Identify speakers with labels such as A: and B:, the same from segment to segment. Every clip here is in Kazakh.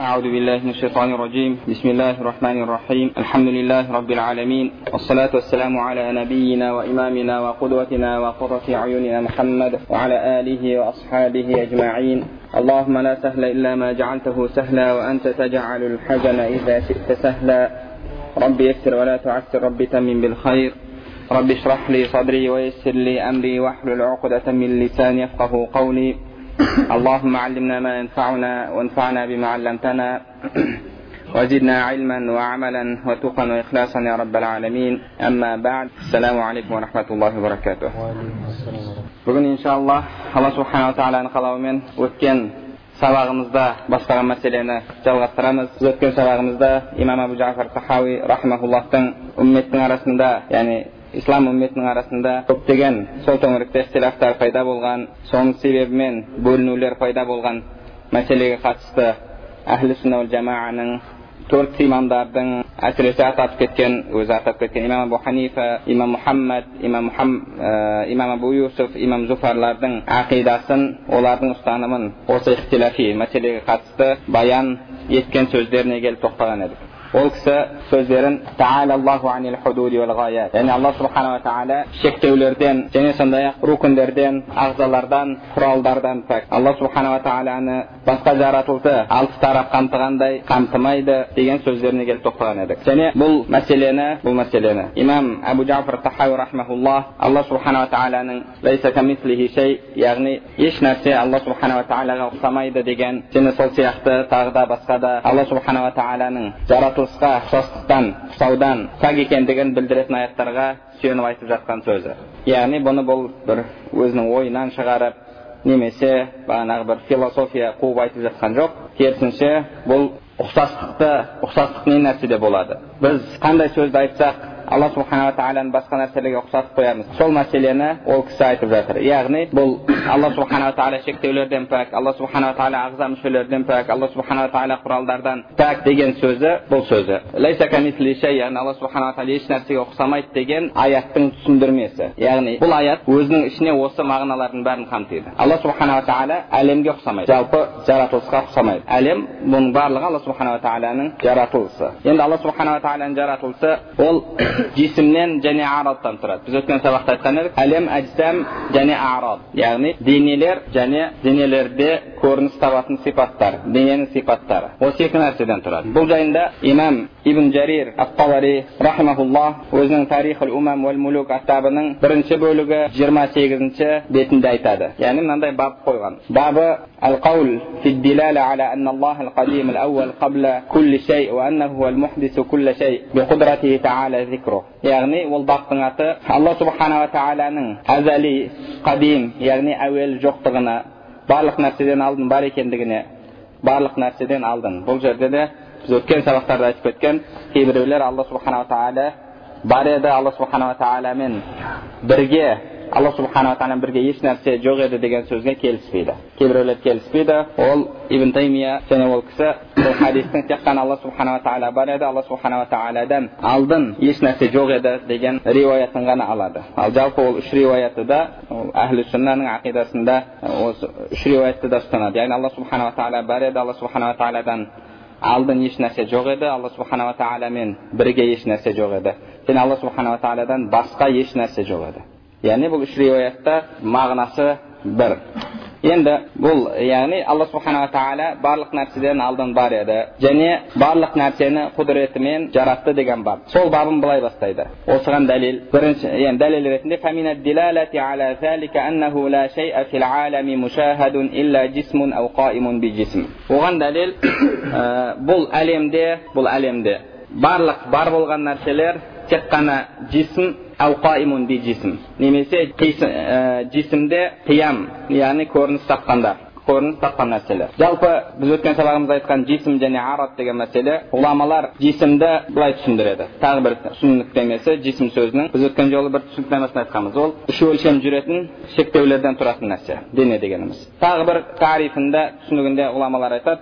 A: أعوذ بالله من الشيطان الرجيم. بسم الله الرحمن الرحيم. الحمد لله رب العالمين. والصلاة والسلام على نبينا وإمامنا وقدوتنا وقرة أعيننا محمد وعلى آله وأصحابه أجمعين. اللهم لا سهل إلا ما جعلته سهلا وأنت تجعل الحزن إذا شئت سهلا. رب يسر ولا تعسر. رب تمن بالخير. رب اشرح لي صدري ويسر لي أمري واحلل عقدة من لساني يفقه قولي. اللهم علمنا ما ينفعنا وانفعنا بما علمتنا وزدنا علما وعملا وتقا واخلاصا يا رب العالمين اما بعد السلام عليكم ورحمه الله وبركاته бүгін иншаллах алла субханала тағаланың қалауымен өткен сабағымызда бастаған мәселені жалғастырамыз біз өткен сабағымызда имам абу жафар тахауи рахмауллахтың үмметтің арасында яғни ислам үмметінің арасында көптеген сол төңіректе ихтилафтар пайда болған соның себебімен бөлінулер пайда болған мәселеге қатысты әхлі сүнна жамааның төрт имамдардың әсіресе атап кеткен өзі атап кеткен имам абу ханифа имам мұхаммад имам, ә, имам абу юсуф имам зуфарлардың ақидасын олардың ұстанымын осы ихтилафи мәселеге қатысты баян еткен сөздеріне келіп тоқтаған едік. Ол кісі сөздерін яғни алла субханала тағала шектеулерден және сондай ақ рукіндерден ағзалардан құралдардан пәк алла субханала тағаланы басқа жаратылды алты тарап қамтығандай қамтымайды деген сөздеріне келіп тоқтаған едік және бұл мәселені бұл мәселені имам әбу рахмаулла алла субханала тағаланың яғни еш нәрсе алла субханала тағалаға ұқсамайды деген және сол сияқты тағы да басқа да алла субханала тағаланың жаратылысқа ұқсастықтан ұқсаудан пәк екендігін білдіретін аяттарға сүйеніп айтып жатқан сөзі яғни бұны бұл бір өзінің ойынан шығарып немесе бағанағы бір философия қуып айтып жатқан жоқ керісінше бұл ұқсастықты ұқсастық не нәрседе болады біз қандай сөзді айтсақ алла субханала тағаланы басқа нәрселерге ұқсатып қоямыз сол мәселені ол кісі айтып жатыр яғни бұл алла субханала тағала шектеулерден пәк алла субханала тағала ағза мүшелерден пәк алла субханала тағала құралдардан пәк деген сөзі бұл сөзі яғни алла субханала тағала еш нәрсеге ұқсамайды деген аяттың түсіндірмесі яғни бұл аят өзінің ішіне осы мағыналардың бәрін қамтиды алла субханала тағала әлемге ұқсамайды жалпы жаратылысқа ұқсамайды әлем бұның барлығы алла субханала тағаланың жаратылысы енді алла субханала тағаланың жаратылысы ол жисімнен және арадтан тұрады біз өткен сабақта айтқан едік әлем әжсам және арад яғни денелер және денелерде көрініс табатын сипаттар дененің сипаттары осы екі нәрседен тұрады бұл жайында имам ибн жарир ат табари рахимахуллах өзінің тарихул умам уәл мулук кітабының бірінші бөлігі жиырма сегізінші бетінде айтады яғни мынандай бап қойған бабы القول في الدلالة على أن الله القديم الأول قبل كل شيء وأنه هو المحدث كل شيء بقدرته تعالى зикру яғни ол бақтың аты алла субханала тағаланың әзәли қадим яғни әуелі жоқтығына барлық нәрседен алдын бар екендігіне барлық нәрседен алдын бұл жерде де біз өткен сабақтарда айтып кеткен кейбіреулер алла субханала тағала бар еді алла субханала тағаламен бірге алла субханала тағаламен бірге еш нәрсе жоқ еді деген сөзге келіспейді кейбіреулер келіспейді ол ибн таймия және ол кісі бұл хадистің тек қана алла субханала тағала бар еді алла субханала тағаладан алдын еш нәрсе жоқ еді деген риуаятын ғана алады ал жалпы ол үш риуаятты да ол әхлі сүннаның ақидасында осы үш риуаятты да ұстанады яғни алла субханала тағала бар еді алла субханала тағаладан алдын еш нәрсе жоқ еді алла субханала тағаламен бірге еш нәрсе жоқ еді және алла субханала тағаладан басқа еш нәрсе жоқ еді яғни бұл үш риуаятта мағынасы бір енді бұл яғни алла субханала тағала барлық нәрседен алдын бар еді және барлық нәрсені құдіретімен жаратты деген бап сол бабын былай бастайды осыған дәлел бірінші енді дәлел ретінде оған дәлел бұл әлемде бұл әлемде барлық бар болған нәрселер тек қана жисм немесе жисімде қиям яғни көрініс тапқандар көрініс тапқан нәрселер жалпы біз өткен сабағымызда айтқан жисім және арат деген мәселе ғұламалар жисімді былай түсіндіреді тағы бір түсініктемесі жисім сөзінің біз өткен жолы бір түсініктемесін айтқанбыз ол үш өлшем жүретін шектеулерден тұратын нәрсе дене дегеніміз тағы бір тарифінде түсінігінде ғұламалар айтады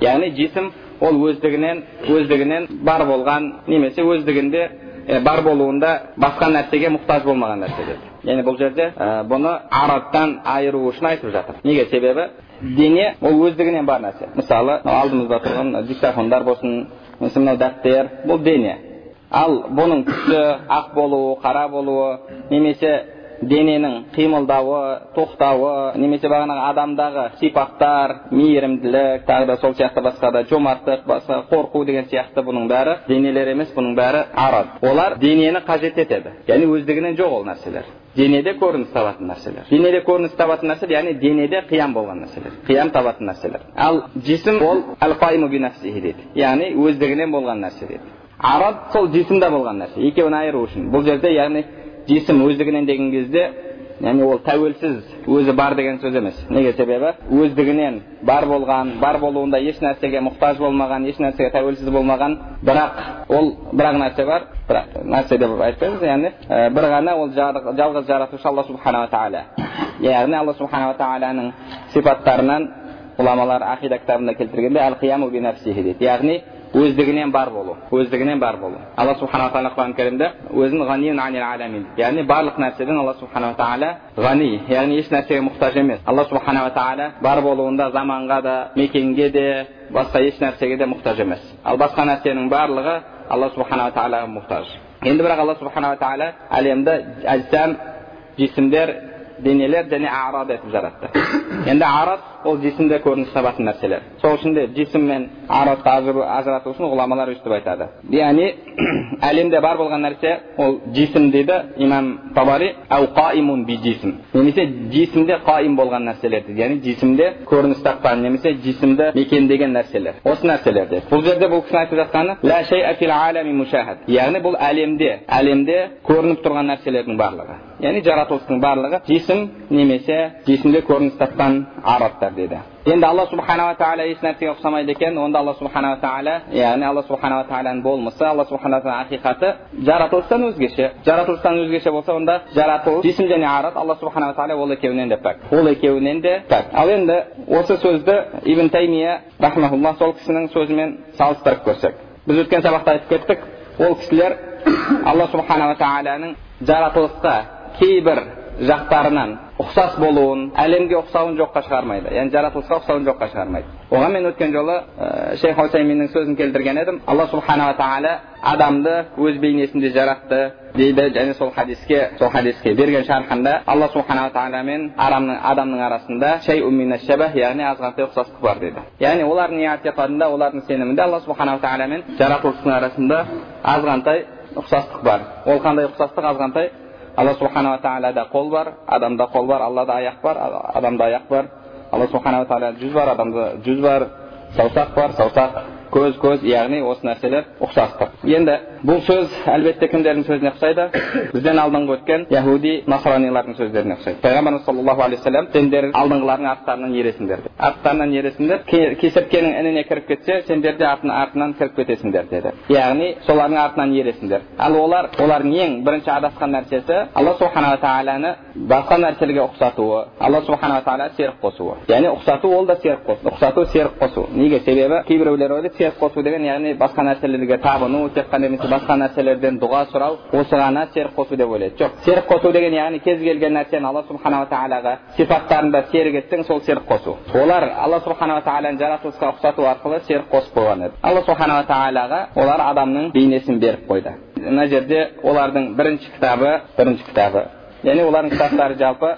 A: яғни жисім ол өздігінен өздігінен бар болған немесе өздігінде бар болуында басқа нәрсеге мұқтаж болмаған нәрсе деді яғни бұл жерде бұны арабтан айыру үшін айтып жатыр неге себебі дене ол өздігінен бар нәрсе мысалы алдымызда тұрған диктофондар болсын немесе мынау дәптер бұл дене ал бұның түсі ақ болуы қара болуы немесе дененің қимылдауы тоқтауы немесе бағанағы адамдағы сипаттар мейірімділік тағы да сол сияқты басқа да жомарттық басқа қорқу деген сияқты бұның бәрі денелер емес бұның бәрі арад олар денені қажет етеді. Яғни өздігінен жоқ ол нәрселер. Денеде көрініс табатын нәрселер. Денеде көрініс табатын нәрселер яғни денеде қиям болған нәрселер. Қиям табатын нәрселер. Ал жисім ол дейді. Яғни өздігінен болған нәрсе дейді. Арад сол жисімде болған нәрсе. Екеуін айыру үшін. Бұл жерде яғни жисім өздігінен деген кезде яғни ол тәуелсіз өзі бар деген сөз емес неге себебі өздігінен бар болған бар болуында еш нәрсеге мұқтаж болмаған еш нәрсеге тәуелсіз болмаған бірақ ол бір ақ нәрсе бар бірақ нәрсе деп айтпаймыз яғни бір ғана ол жалғыз жаратушы алла субханала тағала яғни алла субханала тағаланың сипаттарынан ғұламалар ақида кітабында келтіргенде дейді яғни өздігінен бар болу өздігінен бар болу алла субханала тағала құран кәрімде өзін яғни барлық нәрседен алла субханала тағала ғани яғни еш нәрсеге мұқтаж емес алла субханала тағала бар болуында заманға да мекенге де басқа еш нәрсеге де мұқтаж емес ал басқа нәрсенің барлығы алла субханала тағалаға мұқтаж енді бірақ алла субханала тағала әлемді әжсам жисімдер денелер және арад етіп жаратты енді арат ол жисімде көрініс табатын нәрселер сол үшін де жисім мен аратты ажырату үшін ғұламалар өйстіп айтады яғни әлемде бар болған нәрсе ол жисім дейді имам табари немесе жисімде қаим болған нәрселер дейді яғни жисімде көрініс тапқан немесе жисімді мекендеген нәрселер осы нәрселер деді бұл жерде бұл кісінің айтып жатқаны яғни бұл әлемде әлемде көрініп тұрған нәрселердің барлығы яғни жаратылыстың барлығы жисім немесе жисімде көрініс тапқан арабтар деді енді алла субханала тағала еш нәрсеге ұқсамайды екен онда алла субханала тағала яғни алла субханала тағаланың болмысы алла субханала тағала ақиқаты жаратылыстан өзгеше жаратылыстан өзгеше болса онда жаратылыс жисім және арат алла субханала тағала ол екеуінен де пәк ол екеуінен де пәк ал енді осы сөзді ибн таймия рахмаулла сол кісінің сөзімен салыстырып көрсек біз өткен сабақта айтып кеттік ол кісілер алла субханала тағаланың жаратылысқа кейбір жақтарынан ұқсас болуын әлемге ұқсауын жоққа шығармайды яғни жаратылысқа ұқсауын жоққа шығармайды оған мен өткен жолы ә, шейх усайминнің сөзін келтірген едім алла субханала тағала адамды өз бейнесінде жаратты дейді және сол хадиске сол хадиске берген шархында алла субханала тағала мен адамның арасында яғни азғантай ұқсастық бар дейді яғни олардың иатиқадында олардың сенімінде алла субханала тағала мен жаратылыстың арасында азғантай ұқсастық бар ол қандай ұқсастық азғантай алла субханала тағалада қол бар адамда қол бар аллада аяқ бар адамда аяқ бар алла субханала тағала жүз бар адамда жүз бар саусақ бар саусақ көз көз яғни осы нәрселер ұқсастық енді бұл сөз әлбетте кімдердің сөзіне ұқсайды бізден алдыңғы өткен яхуди насранилардың сөздеріне ұқсайды пайғамбарымыз саллаллаху алейхи вассалам сендер алдыңғылардың арттарынан ересіңдер деді арттарынан ересіңдер кесірткенің ініне кіріп кетсе сендер де артынан кіріп кетесіңдер деді яғни солардың артынан ересіңдер ал олар олардың ең бірінші адасқан нәрсесі алла субханала тағаланы басқа нәрселерге ұқсатуы алла субханала тағала серік қосуы яғни ұқсату ол да серік қосу ұқсату серік қосу неге себебі кейбіреулер ойлайды серік қосу деген яғни басқа нәрселерге табыну тек қана немесе басқа нәрселерден дұға сұрау осы ғана серік қосу деп ойлайды жоқ серік қосу деген яғни кез келген нәрсені алла субханала тағалаға сипаттарында серік етсең сол серік қосу олар алла субханала тағаланы жаратылысқа ұқсату арқылы серік қосып қойған еді алла субханала тағалаға олар адамның бейнесін беріп қойды мына жерде олардың бірінші кітабы бірінші кітабы яғни олардың кітаптары жалпы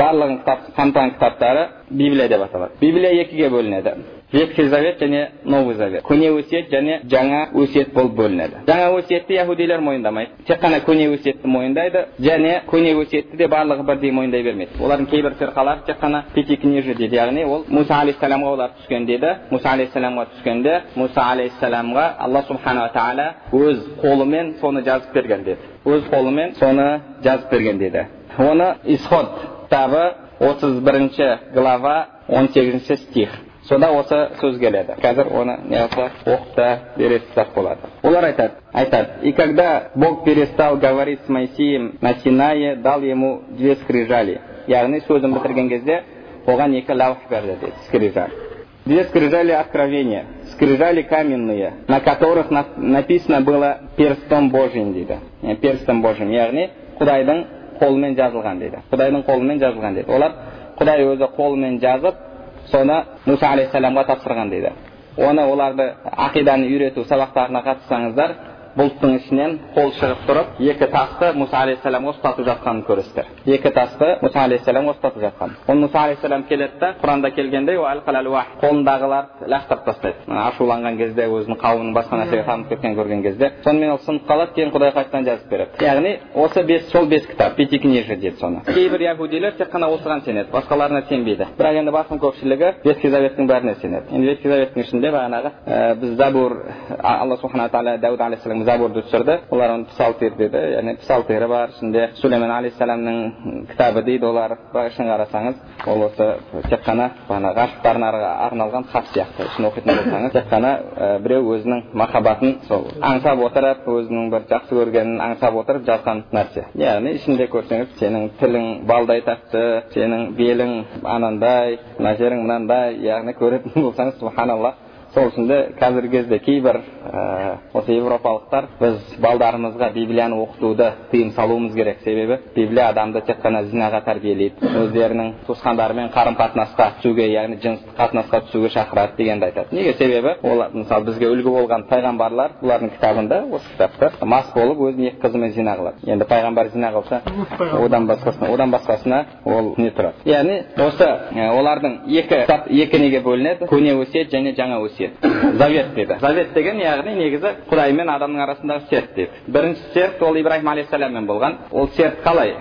A: барлығын қамтыған кітаптары библия деп аталады библия екіге бөлінеді ветхий завет және новый завет. Көне өсиет және жаңа өсиет болып бөлінеді. Жаңа өсиетті яхудилер мойындамайды. Тек қана көне өсиетті мойындайды және көне өсиетті де барлығы бірдей мойындай бермейді. Олардың кейбір фирқалары тек қана пятикнижие дейді. Яғни ол муса алейхисаламға олар түскен дейді. Муса алейхисаламға түскенде муса алейхисаламға алла субханала тағала өз қолымен соны жазып берген деді өз қолымен соны жазып берген деді оны исход кітабы отыз бірінші глава он сегізінші стих. Сонда осы сөз келеді. Қазір оны неғылса оқып та бересіздер болады. Олар айтады айтады и когда бог перестал говорить с моисеем на синае дал ему две скрижали яғни сөзін бітірген кезде оған екі лаух берді дейді скрижаль. Две скрижали откровения скрижали каменные на которых написано было перстом божьим дейді перстом божьим яғни құдайдың қолымен жазылған дейді құдайдың қолымен жазылған дейді олар құдай өзі қолымен жазып соны мұса алейхисаламға тапсырған дейді оны оларды ақиданы үйрету сабақтарына қатыссаңыздар бұлттың ішінен қол шығып тұрып екі тасты мұса алейхисаламға ұстатып жатқанын көресіздер. Екі тасты мұса алейхисаламға ұстатып жатқан. Ол мұса алейхисалам келеді да құранда келгендей қолындағыларды лақтырып тастайды. Ашуланған кезде өзінің қауымын басқа нәрсеге танып кеткен көрген кезде сонымен ол сынып қалады кейін құдай қайтадан жазып береді. Яғни осы бес сол бес кітап пятикнижие дейді соны. Кейбір яхудилер тек қана осыған сенеді басқаларына сенбейді. Бірақ енді басым көпшілігі ветхий заветтің бәріне сенеді. Енді ветхий заветтің ішінде бағанағы біз забур алла субхана тағала дәуд алейхисалам забурды түсірді олар оны псалтир деді яғни псалтирі бар ішінде сүлеймен алейхисаламның кітабы дейді олар бірақ шын қарасаңыз ол осы тек қана бағанағы ғашықтарға арналған хат сияқты ішін оқитын болсаңыз тек қана біреу өзінің махаббатын сол аңсап отырып өзінің бір жақсы көргенін аңсап отырып жазған нәрсе яғни ішінде көрсеңіз сенің тілің балдай тәтті сенің белің анандай мына жерің мынандай яғни көретін болсаңыз субханалла сол үшін де қазіргі кезде кейбір ә, осы европалықтар біз балдарымызға библияны оқытуды тыйым салуымыз керек. Себебі библия адамды тек қана зинаға тәрбиелейді. Өздерінің туысқандарымен қарым қатынасқа түсуге яғни жыныстық қатынасқа түсуге шақырады дегенді айтады. Неге? Себебі ол мысалы бізге үлгі болған пайғамбарлар бұлардың кітабында осы кітапта мас болып өзінің екі қызымен зина қылады енді пайғамбар зина қылса одан басқасына одан басқасына ол не тұрады? Яғни осы олардың екі екі неге бөлінеді? Көне өсиет және жаңа өсиет. Завет деді завет деген яғни негізі құдай мен адамның арасындағы серт дейді бірінші серт ол ибраһим алейхисаламмен болған ол серт қалай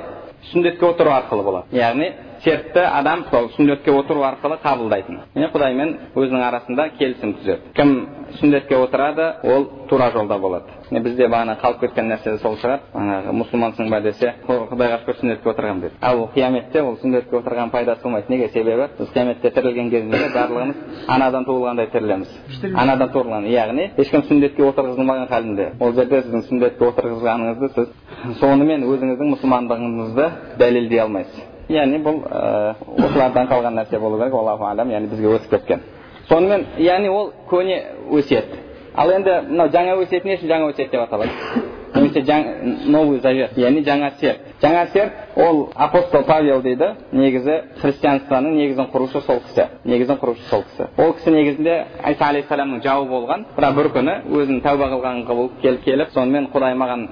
A: сүндетке отыру арқылы болады яғни сертті адам сол сүндетке отыру арқылы қабылдайтын міне құдаймен өзінің арасында келісім түзеді кім сүндетке отырады ол тура жолда болады міне бізде бағана қалып кеткен нәрсе сол шығар жаңағы мұсылмансың ба десе құдайға шүкір сүндетке отырғанмын дейді ал қияметте ол сүндетке отырған пайдасы болмайды неге себебі біз қияметте тірілген кезімізде барлығымыз анадан туылғандай тірілеміз анадан туылған яғни ешкім сүндетке отырғызылмаған халінде ол жерде сіздің сүндетке отырғызғаныңызды сіз сонымен өзіңіздің мұсылмандығыңызды дәлелдей алмайсыз яғни бұл осылардан қалған нәрсе болу керек аллаху алам яғни бізге өтіп кеткен сонымен яғни ол көне өсиет ал енді мынау жаңа өсиет не үшін жаңа өсиет деп аталады немесе новый завет яғни жаңа серт жаңа серт ол апостол павел дейді негізі христианствоның негізін құрушы сол кісі негізін құрушы сол кісі. Ол кісі негізінде айса алейхисаламның жауы болған. Бірақ бір күні өзінің тәуба қылған құбылып келіп келіп сонымен құдай маған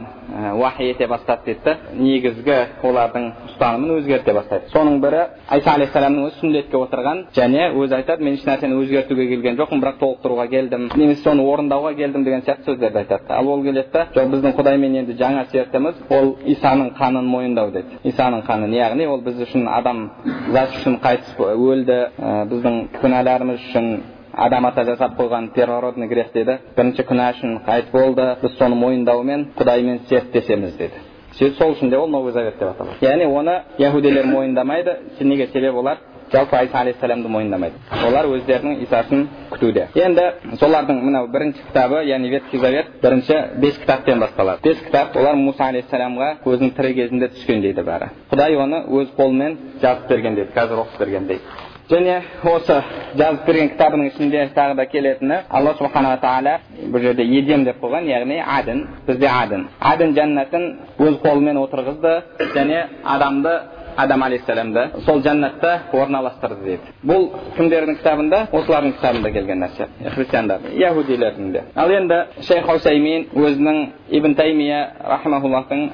A: уахи ете бастады дейді негізгі олардың ұстанымын өзгерте бастайды. Соның бірі айса алейхисаламның өзі сүндетке отырған және өзі айтады мен ешнәрсені өзгертуге келген жоқпын бірақ толықтыруға келдім. Немесе соны орындауға келдім деген сияқты сөздерді айтады. Ал ол келеді да жоқ біздің құдаймен енді жаңа сертіміз ол исаның қанын мойындау деді. Исаның қанын яғни ол біз үшін адам зат үшін қайтыс өлді. Ә, біздің күнәларымыз үшін адам ата жасап қойған первородный грех деді. Бірінші күнә үшін қайтыс болды. Біз соны мойындаумен құдаймен серттесеміз деді. Сол үшін де ол новый завет деп аталады. Яғни оны яхудилер мойындамайды. Неге себебі олар? Жалпы айса алейхисаламды мойындамайды. Олар өздерінің исасын күтуде. Енді солардың мынау бірінші кітабы яғни ветхий завет бірінші бес кітаптен басталады. Бес кітап олар мұса алейхисаламға өзінің тірі кезінде түскен дейді бәрі. Құдай оны өз қолымен жазып берген дейді қазір оқып бергендей және осы жазып берген кітабының ішінде тағы да келетіні алла субханала тағала бұл жерде едем деп қойған яғни адін бізде адін. Адін жәннатын өз қолымен отырғызды және адамды адам алейхисаламды сол жәннатта орналастырды дейді бұл кімдердің кітабында осылардың кітабында келген нәрсе христиандар яхудилердің де ал енді шейх хусаймин өзінің ибн таймия рахмауллахтың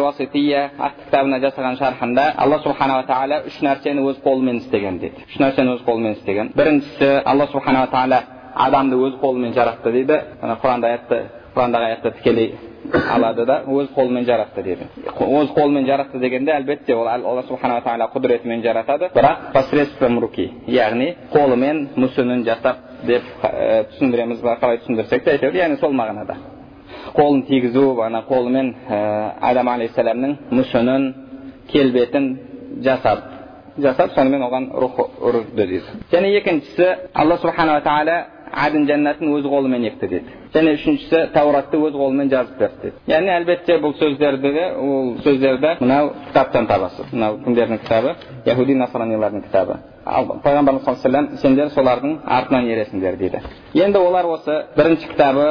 A: уасития атты кітабына жасаған шархында алла субханала тағала үш нәрсені өз қолымен істеген дейді үш нәрсені өз қолымен істеген біріншісі алла субханала тағала адамды өз қолымен жаратты дейді құранда аятты құрандағы аятты тікелей алады да өз қолымен жаратты дейді өз қолымен жаратты дегенде әлбетте ол алла субханала тағала құдіретімен жаратады бірақ посредством руки яғни қолымен мүсінін жасап деп түсіндіреміз ба қалай түсіндірсек те әйтеуір яғни сол мағынада қолын тигізу ана қолымен адам алейхисаламның мүсінін келбетін жасап жасап сонымен оған рух үрді дейді және екіншісі алла субханала тағала әдін жәннатын өз қолымен екті деді және үшіншісі тауратты өз қолымен жазып берді деді яғни әлбетте бұл сөздерді ол сөздерді мынау кітаптан табасыз мынау кімдердің кітабы яхуди насранилардың кітабы ал пайғамбарымыз саллаллаху алейхи сендер солардың артынан ересіңдер дейді енді олар осы бірінші кітабы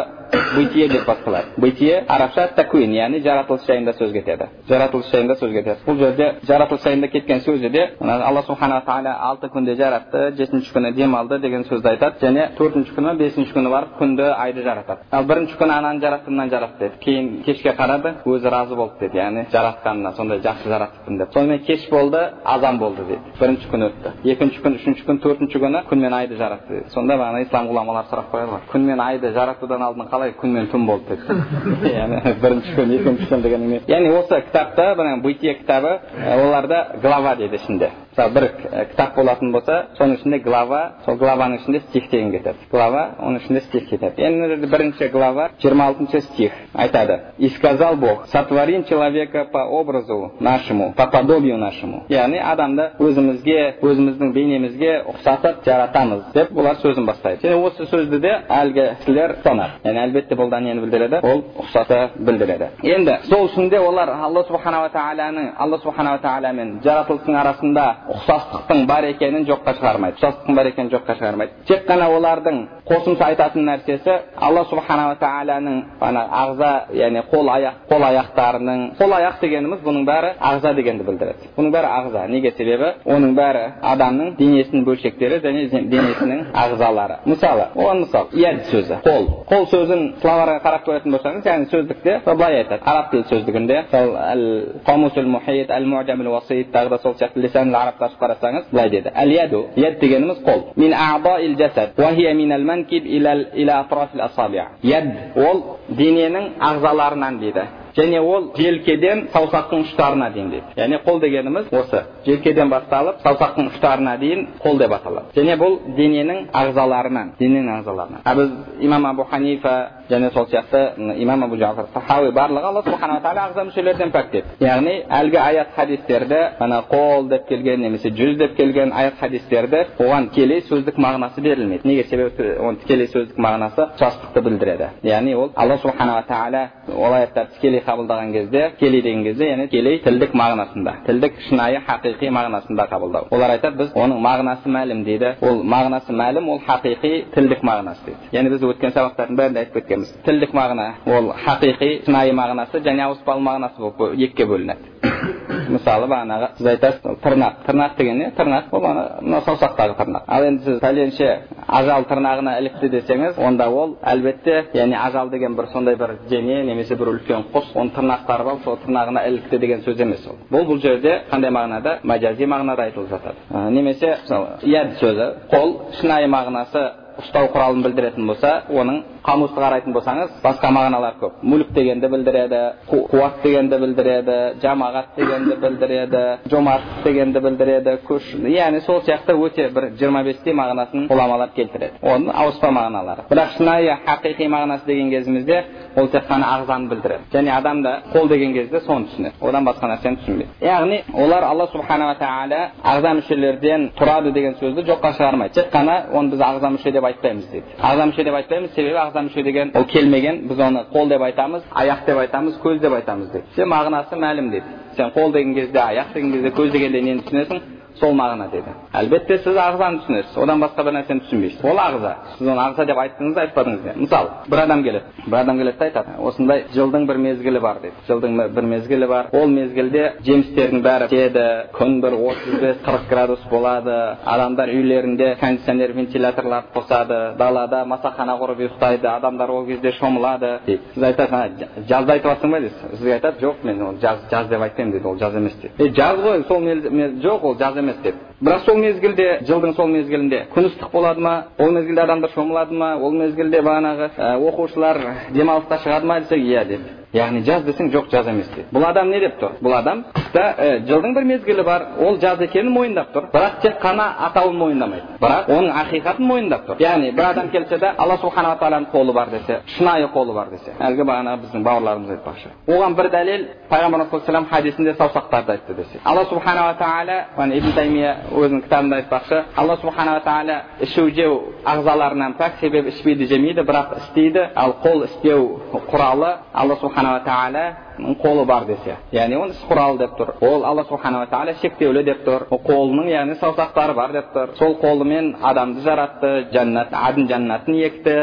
A: бытие деп басталады бытие арабша такуин яғни жаратылыс жайында сөз кетеді жаратылыс жайында сөз кетеді бұл жерде жаратылыс жайында кеткен сөзі де алла субханала тағала алты күнде жаратты жетінші күні демалды деген сөзді айтады және төртінші күні бесінші күні барып күнді айды жаратады. Ал бірінші күні ананы жаратты мынаны жаратты деді. Кейін кешке қарады өзі разы болды деді. Яғни жаратқанына сондай жақсы жаратыппын деп. Сонымен кеш болды азан болды дейді бірінші күн өтті. Екінші күн үшінші күн төртінші күні күн мен айды жаратты дейді сонда бағана ислам ғұламалары сұрақ қояды ғой. Күн мен айды жаратудан алдын қалай күн мен түн болды деп яғни бірінші күн екінші күн деген яғни осы кітапта бытие кітабы оларда глава дейді ішінде. Мысалы бір кітап болатын болса соның ішінде глава сол главаның ішінде стих деген кетеді глава оның ішінде стих кетеді енді бірінші глава жиырма алтыншы стих айтады и сказал бог сотворим человека по образу нашему по подобию нашему. Яғни адамды өзімізге өзіміздің бейнемізге ұқсатып жаратамыз деп олар сөзін бастайды. Және осы сөзді де әлгі кісілер ұстанады. Яғни әлбетте бұл да нені білдіреді ол ұқсата білдіреді. Енді сол үшін де олар алла субханала тағаланың алла субханала тағаламен жаратылыстың арасында ұқсастықтың бар екенін жоққа шығармайды ұқсастықтың бар екенін жоққа шығармайды тек қана олардың қосымша айтатын нәрсесі алла субханала тағаланың ана ағза яғни қол аяқ қол аяқтарының қол аяқ дегеніміз бұның бәрі ағза дегенді білдіреді бұның бәрі ағза неге себебі оның бәрі адамның денесінің бөлшектері және денесінің ағзалары мысалы оған мысал яд сөзі қол қол сөзін словарға қарап көретін болсаңыз яғни сөздікте былай айтады араб тілі сөздігінде уасит тағы да сол сияқты лисан арабты ашып қарасаңыз былай деді әл яду яд дегеніміз қол мин жасад мин манкиб яд ол дененің ағзаларынан дейді және ол желкеден саусақтың ұштарына дейін дейді. Яғни қол дегеніміз осы. Желкеден басталып саусақтың ұштарына дейін қол деп аталады. Және бұл дененің ағзаларынан дененің ағзаларынан. А біз имам абу ханифа және сол сияқты имам абу жафар сахауи барлығы алла субханала тағала ағза мүшелерден пәк дейді яғни әлгі аят хадистерді ана қол деп келген немесе жүз деп келген аят хадистерді оған тікелей сөздік мағынасы берілмейді. Неге? Себебі оның тікелей сөздік мағынасы ұқсастықты білдіреді. Яғни ол алла субханала тағала ол аяттарды тікелей қабылдаған кезде тікелей деген кезде яғни тікелей тілдік мағынасында тілдік шынайы хақиқи мағынасында қабылдау олар айтады біз оның мағынасы мәлім дейді ол мағынасы мәлім ол хақиқи тілдік мағынасы дейді яғни біз өткен сабақтардың бәрінде айтып кеткенбіз тілдік мағына ол хақиқи шынайы мағынасы және ауыспалы мағынасы болып екіге бөлінеді мысалы бағанағы сіз айтасыз тырнақ тырнақ деген не? Тырнақ ол мына саусақтағы тырнақ. Ал енді сіз пәленше ажал тырнағына ілікті десеңіз онда ол әлбетте яғни ажал деген бір сондай бір дене немесе бір үлкен құс оның тырнақтары бар сол тырнағына ілікті деген сөз емес ол. Бұл бұл жерде қандай мағынада? Мәжази мағынада айтылып жатады. Немесе мысалы яд сөзі. Қол шынайы мағынасы ұстау құралын білдіретін болса оның қамусты қарайтын болсаңыз басқа мағыналар көп. Мүлік дегенді білдіреді қуат дегенді білдіреді жамағат дегенді білдіреді жомарттық дегенді білдіреді күш. Яғни сол сияқты өте бір жиырма бестей мағынасын ғұламалар келтіреді. Оның ауыспа мағыналары. Бірақ шынайы хақиқи мағынасы деген кезімізде ол тек қана ағзаны білдіреді. Және адам да қол деген кезде соны түсінеді. Одан басқа нәрсені түсінбейді. Яғни олар алла субханала тағала ағза мүшелерден тұрады деген сөзді жоққа шығармайды. Тек қана оны біз ағза мүше деп айтпаймыз дейді ағза мүше деп айтпаймыз себебі ағза мүше деген ол келмеген біз оны қол деп айтамыз аяқ деп айтамыз көз деп айтамыз дейді мағынасы мәлім дейді сен қол деген кезде аяқ деген кезде көз дегенде нені түсінесің сол мағына деді. Әлбетте сіз ағзаны түсінесіз. Одан басқа бір нәрсені түсінбейсіз. Ол ағза. Сіз оны ағза деп айттыңыз айтпадыңыз ба мысалы бір адам келеді. Бір адам келеді да айтады осындай жылдың бір мезгілі бар дейді жылдың бір мезгілі бар. Ол мезгілде жемістердің бәрі піседі күн бір отыз бес қырық градус болады. Адамдар үйлерінде кондиционер вентиляторларды қосады. Далада масахана құрып ұйықтайды. Адамдар ол кезде шомылады. Дейді. Сіз айтасыз жазды айтып жатсың ба? дейсіз сізге айтады жоқ мен ол жаз жаз деп айтпаймын дейді ол жаз емес дейді е жаз ғой сол жоқ ол жаз емес деп бірақ сол мезгілде жылдың сол мезгілінде күн ыстық болады ма ол мезгілде адамдар шомылады ма ол мезгілде бағанағы оқушылар демалысқа шығады ма десек иә деп яғни жаз десең жоқ жаз емес дейді бұл адам не деп тұр бұл адам қыста ә, жылдың бір мезгілі бар ол жаз екенін мойындап тұр бірақ тек қана атауын мойындамайды бірақ оның ақиқатын мойындап тұр яғни бір адам келсе де алла субханала тағаланың қолы бар десе шынайы қолы бар десе әлгі бағанағы біздің бауырларымыз айтпақшы оған бір дәлел пайғамбар салам хадисінде саусақтарды айтты десе алла субханала тағала ибн таймия өзінің кітабында айтпақшы алла субханала тағала ішу жеу ағзаларынан пәк себебі ішпейді жемейді бірақ істейді ал қол істеу құралы алла субханала тағала қолы бар десе яғни оны іс деп тұр ол алла субханала тағала шектеулі деп тұр қолының яғни саусақтары бар деп тұр сол қолымен адамды жаратты жәннат адын жәннатын екті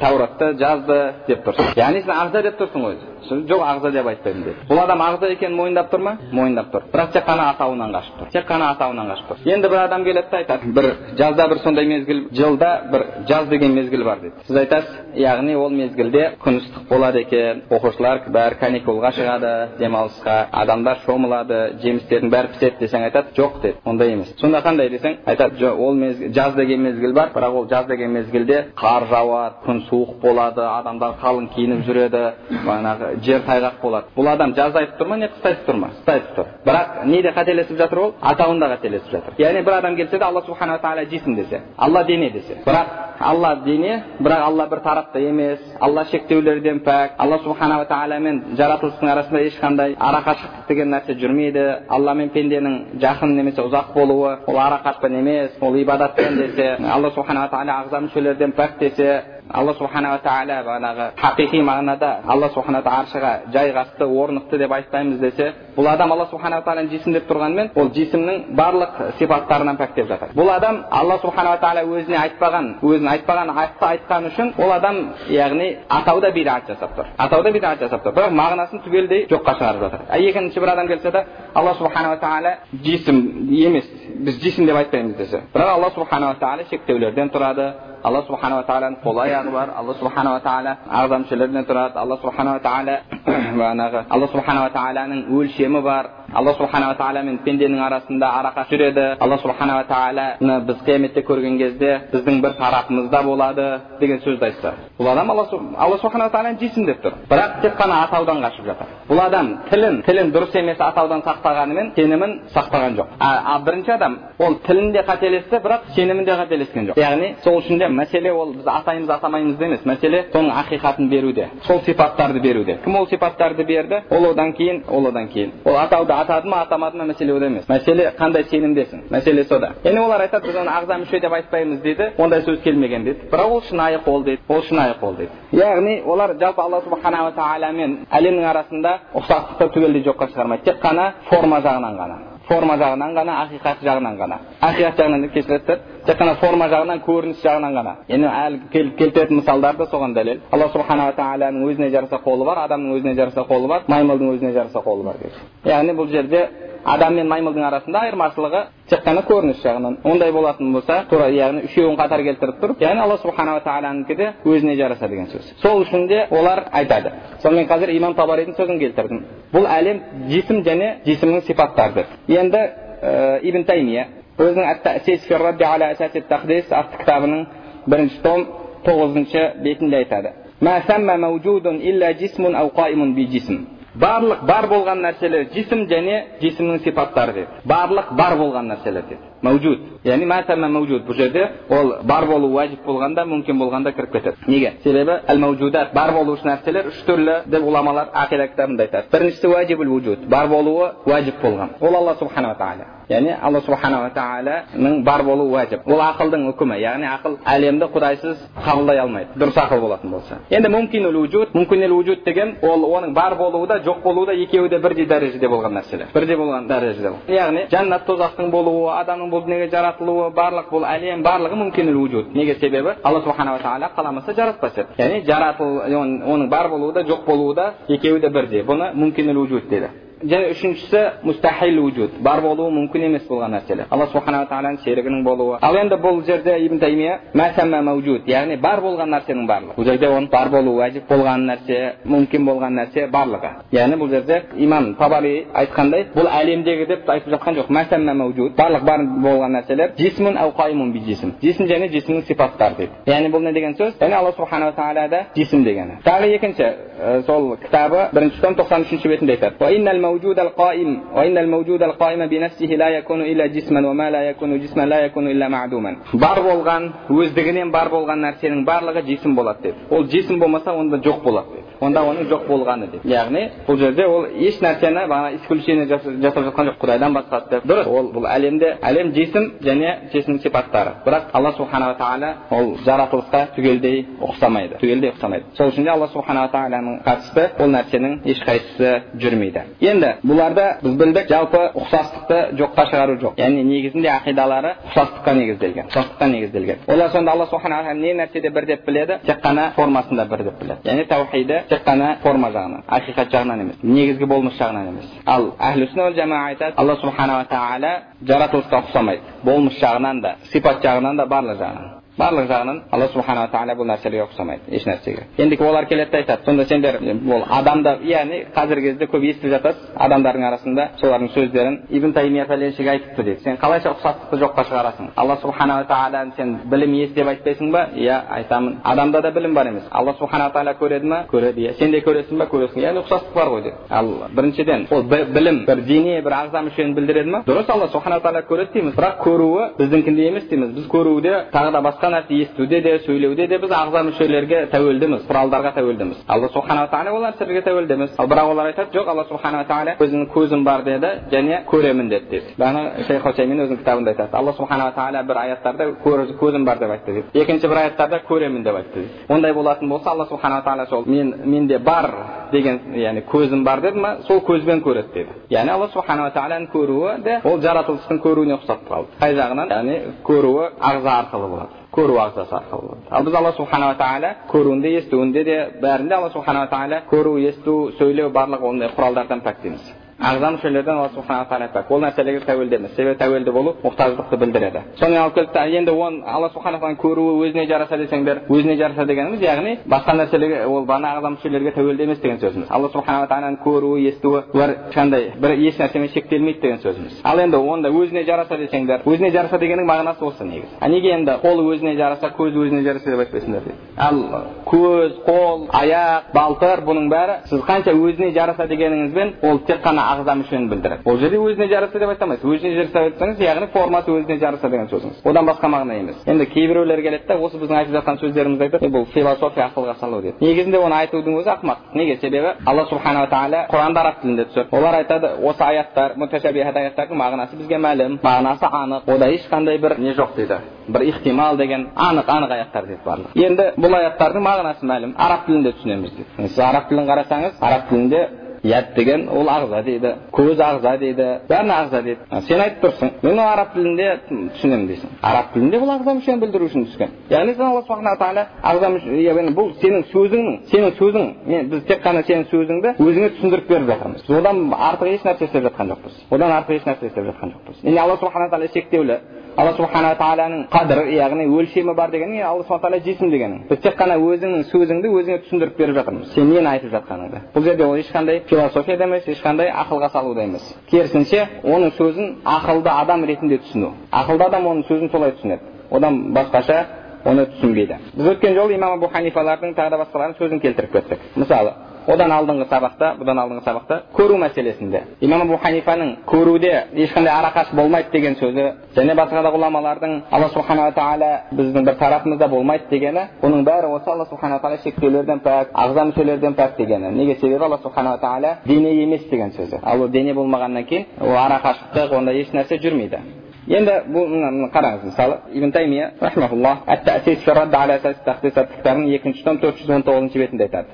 A: тауратты жазды деп тұр яғни сен ағза деп тұрсың ғой жоқ ағза деп айтпаймын деді бұл адам ағза екенін мойындап тұр ма мойындап тұр бірақ тек қана атауынан қашып тұр тек қана атауынан қашып тұр енді бір адам келеді да айтады бір жазда бір сондай мезгіл жылда бір жаз деген мезгіл бар дейді сіз айтасыз яғни ол мезгілде күн ыстық болады екен оқушылар бәрі каникулға шығады демалысқа. Адамдар шомылады жемістердің бәрі піседі десең айтады жоқ дейді ондай емес. Сонда қандай десең айтады жоқ ол мезгіл жаз деген мезгіл бар бірақ ол жаз деген мезгілде қар жауады күн суық болады адамдар қалың киініп жүреді бағанағы жер тайғақ болады бұл адам жазда айтып тұр ма не қыста айтып тұр ма? Қыста айтып тұр. Бірақ неде қателесіп жатыр ол? Атауында қателесіп жатыр. Яғни бір адам келсе де алла субханала тағала жисім десе алла дене десе. Бірақ алла дене бірақ алла бір тарапты емес алла шектеулерден пәк. Алла субханала тағаламен жаратылыстың арасында ешқандай арақашықтық деген нәрсе жүрмейді алла мен пенденің жақын немесе ұзақ болуы ол арақашықтық емес ол ибадатпен десе алла субханала тағала ағза мүшелерден пәк десе алла субханала тағала бағанағы хақиқи мағынада алла субхана аршыға жайғасты орнықты деп айтпаймыз десе бұл адам алла субханала тағаланы жисім деп тұрғанымен ол жисімнің барлық сипаттарынан пәктеп жатыр бұл адам алла субханала тағала өзіне айтпаған өзін айтпаған атты айтқан үшін ол адам яғни атауда бидат жасап тұр атауда бидат жасап тұр бірақ мағынасын түгелдей жоққа шығарып жатыр а екінші бір адам келсе де алла субханала тағала жисім емес біз жисім деп айтпаймыз десе бірақ алла субханала тағала шектеулерден тұрады алла субханала тағаланың қол аяғы бар алла субханала тағала ағза мүшелерінен тұрады алла субханала тағала бағанағы алла субханала тағаланың өлшемі бар алла субханала тағала мен пенденің арасында арақа жүреді алла субханала тағаланы біз қияметте көрген кезде біздің бір тарапымызда болады деген сөзді айтса бұл адам алла, алла субханала тағаланы жисім деп тұр бірақ тек қана атаудан қашып жатыр бұл адам тілін тілін дұрыс емес атаудан сақтағанымен сенімін сақтаған жоқ а, а бірінші адам ол тілінде қателесті бірақ сенімінде қателескен жоқ яғни сол үшін де мәселе ол біз атаймыз атамаймыз емес мәселе соның ақиқатын беруде сол сипаттарды беруде кім ол сипаттарды берді ол одан кейін ол одан кейін ол атауды атады ма атамады ма мәселе ода емес. Мәселе қандай сенімдесің? Мәселе сода. Яғни олар айтады біз оны ағза мүше деп айтпаймыз дейді. Ондай сөз келмеген дейді. Бірақ ол шынайы қол дейді. Ол шынайы қол дейді. Яғни олар жалпы алла субханала тағала мен әлемнің арасында ұқсастықты түгелдей жоққа шығармайды. Тек қана форма жағынан ғана. Форма жағынан ғана ақиқат жағынан ғана. Ақиқат жағынан кешіресіздер тек қана форма жағынан көрініс жағынан ғана. Енді әлі келтіретін мысалдар да соған дәлел. Алла субханала тағаланың өзіне жараса қолы бар адамның өзіне жараса қолы бар маймылдың өзіне жараса қолы бар. Яғни бұл жерде адам мен маймылдың арасында айырмашылығы тек қана көрініс жағынан. Ондай болатын болса тура яғни үшеуін қатар келтіріп тұрып яғни алла субханала тағаланікі де өзіне жараса деген сөз. Сол үшін де олар айтады. Сонымен қазір имам табаридің сөзін келтірдім. Бұл әлем жисім және жисімнің сипаттары енді ә, ибн таймия өзінің атты кітабының бірінші том тоғызыншы бетінде айтады. Барлық бар болған нәрселер жисім және жисімнің сипаттары деді. Барлық бар болған нәрселер деді. Мәужуд яғни мәужуд бұл жерде ол бар болу уәжіп болғанда мүмкін болғанда кіріп кетеді. Неге? Себебі әл мәужудат бар болушы нәрселер үш түрлі деп ғұламалар ақида кітабында айтады. Біріншісі уәжибул бар болуы уәжіп болған. Ол алла субханала тағала яғни алла субханала тағаланың бар болуы уәжіп ол ақылдың үкімі яғни ақыл әлемді құдайсыз қабылдай алмайды дұрыс ақыл болатын болса енді мүмкинул вуджуд мүмкинул вуджуд деген ол оның бар болуы да жоқ болуы да екеуі де бірдей дәрежеде болған нәрселер бірдей болған дәрежеде яғни жәннат тозақтың болуы адамның бұл дүниеге жаратылуы барлық бұл әлем барлығы мүмкинул вуджуд неге себебі алла субханала тағала қаламаса жаратпас еді яғни жаратыл оның бар болуы да жоқ болуы да екеуі де бірдей бұны мүмкинул вуджуд дейді және үшіншісі мустахил вуджуд бар болуы мүмкін емес болған нәрселер алла субханала тағаланың серігінің болуы ал енді бұл жерде ибн таймия мәужуд яғни бар болған нәрсенің барлығы бұл жерде оның бар болуы уәжіп болған нәрсе мүмкін болған нәрсе барлығы яғни бұл жерде имам табари айтқандай бұл әлемдегі деп айтып жатқан жоқ мәужуд барлық бар болған нәрселер жисмун жисм жисм және жисмнің сипаттары дейді яғни бұл не деген сөз яғни алла субханала тағалада жисм дегені тағы екінші сол кітабы бірінші том тоқсан үшінші бетінде айтады الموجود القائم وإن الموجود القائم بنفسه لا يكون إلا جسما وما لا يكون جسما لا يكون إلا معدوما бар болған өздігінен бар болған нәрсенің барлығы жисім болады деді ол жисім болмаса онда жоқ болады деді онда оның жоқ болғаны деп яғни бұл жерде ол еш нәрсені бағана исключение жасап жатқан жоқ құдайдан басқасы деп дұрыс ол бұл әлемде әлем жесім және жесім сипаттары бірақ алла субханала тағала ол жаратылысқа түгелдей ұқсамайды түгелдей ұқсамайды сол үшін де алла субханала тағаланың қатысты ол нәрсенің ешқайсысы жүрмейді енді бұларда біз білдік жалпы ұқсастықты жоққа шығару жоқ яғни негізінде ақидалары ұқсастыққа негізделген ұқсастыққа негізделген олар сонда алла тағала не нәрседе бір деп біледі тек қана формасында бір деп біледі яғни таухиді тек қана форма жағынан ақиқат жағынан емес негізгі болмыс жағынан емес ал әхлі жама айтады алла субханала тағала жаратылысқа ұқсамайды болмыс жағынан да сипат жағынан да барлық жағынан барлық жағынан алла субханала тағала бұл нәрселерге ұқсамайды еш нәрсеге ендігі олар келеді да айтады сонда сендер ол адамда яғни қазіргі кезде көп естіп жатасыз адамдардың арасында солардың сөздерін ибн таймия пәленшеге айтыпты дейді сен қалайша ұқсастықты жоққа шығарасың алла субханала тағаланы сен білім иесі деп айтпайсың ба иә айтамын адамда да білім бар емес алла субханала тағала көреді ма көреді иә сен де көресің ба көресің яғни ұқсастық бар ғой деп ал біріншіден ол білім бір дене бір ағза мүшені білдіреді ма дұрыс алла субханала тағала көреді дейміз бірақ көруі біздікіндей емес дейміз біз көруде тағы да басқа басқа нәрсе естуде де сөйлеуде де біз ағза мүшелерге тәуелдіміз құралдарға тәуелдіміз алла субханала тағала ол нәрселерге тәуелді емес ал бірақ олар айтады жоқ алла субханала тағала өзінің көзім бар деді және көремін деді дейді бағана шейх хусеймин өзінің кітабында айтады алла субханала тағала бір аяттарда көзім бар деп айтты дейді екінші бір аяттарда көремін деп айтты дейді ондай болатын болса алла субханала тағала сол мен менде бар деген яғни көзім бар деді ма сол көзбен көреді деді яғни алла субханала тағаланың көруі де ол жаратылыстың көруіне ұқсап қалды қай жағынан яғни көруі ағза арқылы болады көру ағзасы арқылы болады ал біз алла субханала тағала көруінде естуінде де бәрінде алла субханала тағала көру есту сөйлеу барлық ондай құралдардан пәк дейміз ағза мүшелерден алла субханала тағала пәк ол нәрселерге тәуелді емес себебі тәуелді болу мұқтаждықты білдіреді сонымен алып келді енді оны алла субхана тағаланың көруі өзіне жараса десеңдер өзіне жараса дегеніміз яғни басқа нәрселерге ол бана ағза мүшелерге тәуелді емес деген сөзіміз алла субханала тағаланың көруі естуі бұлар ешқандай бір еш нәрсемен шектелмейді деген сөзіміз ал енді онда өзіне жараса десеңдер өзіне жараса дегеннің мағынасы осы негізі а неге енді қол өзіне жараса көз өзіне жараса деп айтпайсыңдар дейді ал көз қол аяқ балтыр бұның бәрі сіз қанша өзіне жараса дегеніңізбен ол тек қана ағза мүшені білдіреді ол жерде өзіне жараса деп айта алмайсыз өзіне жараса айтсаңыз яғни формасы өзіне жараса деген сөзіңіз одан басқа мағына емес. Енді кейбіреулер келеді да осы біздің айтып жатқан сөздерімізді айтады бұл философия ақылға салу дейді негізінде оны айтудың өзі ақымақ. Неге? Себебі алла субханала тағала құранды араб тілінде түсірді олар айтады осы аяттар муташабихат аяттардың мағынасы бізге мәлім мағынасы анық. Ода ешқандай бір не жоқ дейді. Бір ихтимал деген анық анық аяттар дейді барлығы. Енді бұл аяттардың мағынасы мәлім. Араб тілінде түсінеміз дейді. Сіз араб тілін қарасаңыз араб тілінде яд деген ол ағза дейді көз ағза дейді бәріне ағза дейді сен айтып тұрсың мен ол араб тілінде түсінемін дейсің араб тілінде бұл ағза мүшені білдіру үшін түскен яғни сен алла субхана тағала ағза бұл сенің сөзіңнің сенің сөзің мен біз тек қана сенің сөзіңді өзіңе түсіндіріп беріп жатырмыз одан артық еш нәрсе істеп жатқан жоқпыз одан артық еш нәрсе істеп жатқан жоқпыз енді алла субхана тағала шектеулі алла субханала тағаланың қадірі яғни өлшемі бар деген алла субхана тағала жесім дегенің біз тек қана өзіңнің сөзіңді өзіңе түсіндіріп беріп жатырмыз сен нені айтып жатқаныңды бұл жерде ол ешқандай философия емес ешқандай ақылға салу да емес керісінше оның сөзін ақылды адам ретінде түсіну. Ақылды адам оның сөзін солай түсінеді. Одан басқаша оны түсінбейді. Біз өткен жолы имам абу ханифалардың тағы да басқалардың сөзін келтіріп кеттік мысалы одан алдыңғы сабақта бұдан алдыңғы сабақта көру мәселесінде. Имам абу ханифаның көруде ешқандай арақаш болмайды деген сөзі және басқа да ғұламалардың алла субханала тағала біздің бір тарапымызда болмайды дегені бұның бәрі осы алла субханала тағала шектеулерден пәк ағза мүшелерден пәк дегені. Неге себебі алла субханала тағала дене емес деген сөзі. Ал ол дене болмағаннан кейін ол арақашықтық ондай еш нәрсе жүрмейді. Енді бұл қараңыз мысалы ибн таймия рахмаулла кітабының екінші том төрт жүз он тоғызыншы бетінде айтады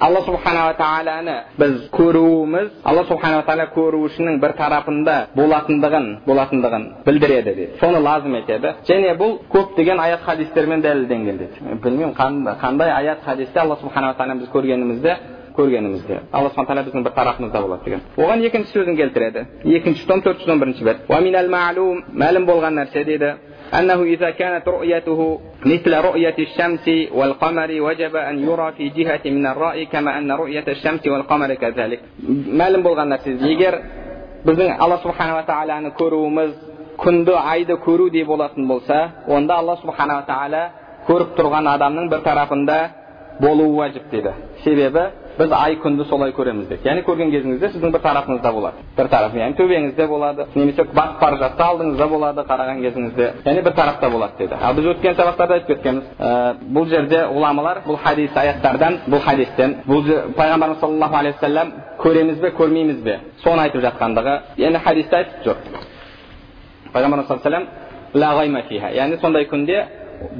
A: алла субханала тағаланы біз көруіміз алла субханала тағала көрушінің бір тарапында болатындығын болатындығын білдіреді дейді соны лазым етеді және бұл көптеген аят хадистермен дәлелденген дейді білмеймін қандай аят хадисте алла субханала тағала біз көргенімізді көргенімізде алла субхан тағала біздің бір тарапымызда болады деген оған екінші сөзін келтіреді екінші том төрт жүз он бірінші бет мәлім болған нәрсе дейді أنه إذا كانت رؤيته مثل رؤية الشمس والقمر وجب أن يرى في جهة من الرأي كما أن رؤية الشمس والقمر كذلك мәлім болған нәрсе егер біздің алла субханала тағаланы көруіміз күнді айды көрудей болатын болса онда алла субханала тағала көріп тұрған адамның бір тарапында болуы уәжіп дейді себебі біз ай күнді солай көреміз деді яғни көрген кезіңізде сіздің бір тарапыңызда болады бір тарап яғни төбеңізде болады немесе батып бара жатса алдыңызда болады қараған кезіңізде яғни бір тарапта болады деді ал біз өткен сабақтарда айтып кеткенбіз ә, бұл жерде ғұламалар бұл хадис аяттардан бұл хадистен бұл пайғамбарымыз саллаллаху алейхи уассалам көреміз бе көрмейміз бе соны айтып жатқандығы яғни хадисте айтып жүр пайғамбарымыз саллаллаху алейхи яғни сондай күнде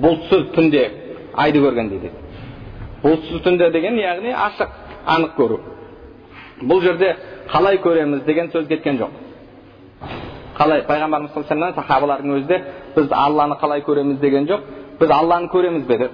A: бұлтсыз түнде айды көргендей дейді бұлтсыз түнде деген яғни ашық анық көру бұл жерде қалай көреміз деген сөз кеткен жоқ. Қалай? Пайғамбарымыз саллаллаху сахабалардың өзі де біз алланы қалай көреміз? деген жоқ. Біз алланы көреміз бе? деді.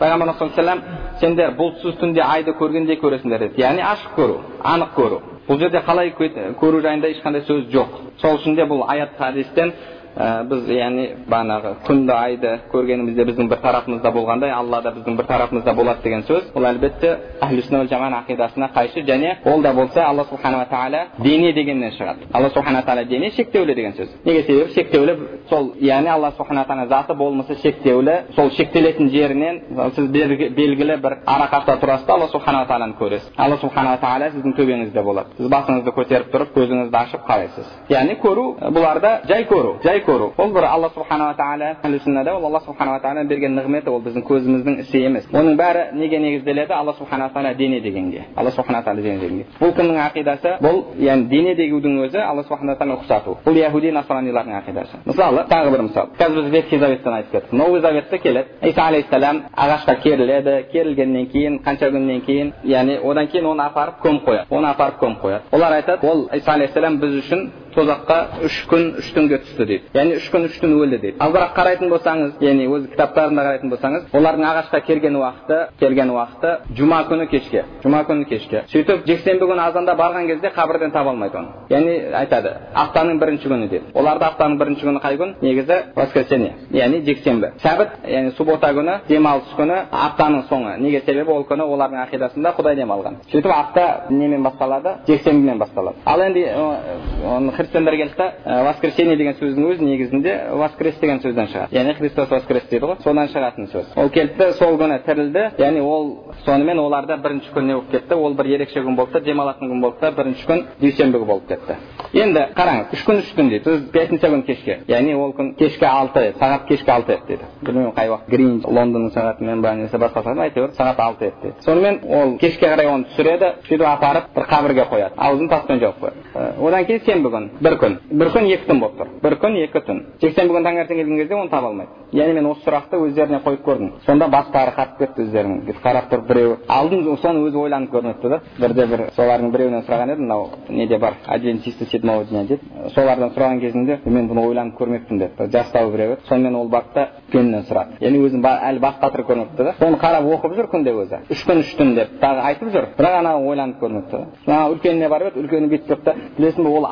A: Пайғамбарымыз саллаллаху алейхи сендер бұлтсыз түнде айды көргендей көресіңдер деді. Яғни ашық көру анық көру. Бұл жерде қалай көру жайында ешқандай сөз жоқ. Сол үшін де бұл аят хадистен ә, біз яғни бағанағы күнді айды көргенімізде біздің бір тарапымызда болғандай алла да біздің бір тарапымызда болады деген сөз. Бұл әлбетте жаман ақидасына қайшы және ол да болса алла субханала тағала дене дегеннен шығады. Алла субхана тағала дене шектеулі деген сөз. Неге себебі? Шектеулі сол яғни алла субхана тағала заты болмысы шектеулі сол шектелетін жерінен сіз белгілі бір арақашықта тұрасыз да алла субханала тағаланы көресіз. Алла субханала тағала сіздің төбеңізде болады. Сіз басыңызды көтеріп тұрып көзіңізді ашып қарайсыз. Яғни көру бұларда жай көру. Жай көру ол бір алла субханала тағала ол алла субханала тағала берген нығметі ол біздің көзіміздің ісі емес оның бәрі неге негізделеді алла субханала тағала дене дегенге алла субханала тағала дене дегенге бұл кімнің ақидасы бұл яғни дене дегудің өзі алла субханала тағала ұқсату бұл яхуди насранилардың ақидасы мысалы тағы бір мысал қазір біз ветхий заветтен айтып кеттік новый заветте келеді иса алейхисалам ағашқа керіледі керілгеннен кейін қанша күннен кейін яғни одан кейін оны апарып көміп қояды оны апарып көміп қояды олар айтады ол иса алейхисалам біз үшін тозаққа үш күн үш түнге түсті дейді. Яғни үш күн үш түн өлді дейді. Ал бірақ қарайтын болсаңыз яғни өз кітаптарында қарайтын болсаңыз олардың ағашқа келген уақыты келген уақыты жұма күні кешке жұма күні кешке. Сөйтіп жексенбі күні азанда барған кезде қабірден таба алмайды оны. Яғни айтады аптаның бірінші күні дейді. Оларда аптаның бірінші күні қай күн? Негізі воскресенье яғни жексенбі. Сәбіт яғни суббота күні демалыс күні аптаның соңы. Неге себебі? Ол күні олардың ақидасында құдай демалған. Сөйтіп апта немен басталады? Жексенбімен басталады. Ал енді христиандар да воскресенье деген сөздің өзі негізінде воскрес деген сөзден шығады. Яғни христос воскрес дейді ғой содан шығатын сөз. Ол келді сол күні тірілді. Яғни ол сонымен оларда бірінші күн не болып кетті. Ол бір ерекше күн болды да демалатын күн болды да бірінші күн дүйсенбі болып кетті. Енді қараңыз үш күн үш күн дейді. Сіз пятница күні кешке яғни ол күн кешкі алты сағат кешкі алты еді дейді. Білмеймін қай уақыт. Гринч лондонның сағатымен ба немесе басқа сағат әйтеуір сағат алты еді дейді. Сонымен ол кешке қарай оны түсіреді сөйтіп апарып бір қабірге қояды. Аузын таспен жауып қояды. Одан кейін сенбі күн бір күн бір күн екі түн болып тұр бір күн екі түн жексенбі күні таңертең келген кезде оны таба алмайды яғни мен осы сұрақты өздеріне қойып көрдім сонда бастары қатып кетті өздерінің бүйтіп қарап тұрып біреуі алдым соны өзі ойланып көрініпті да бірде бір солардың біреуінен сұраған едім мынау неде бар адвентисты седьмого дня дейді солардан сұраған кезінде мен бұны ойланып көрмеппін деп жастау біреу еді сонымен ол барды да үлкенінен сұрады яғни өзін әлі бас қатырып көрмепті да соны қарап оқып жүр күнде өзі үш күн үш түн деп тағы айтып жүр бірақ ана ойланып көрмепті да үлкеніне барып еді үлкені бүйтіп та білесің бе ол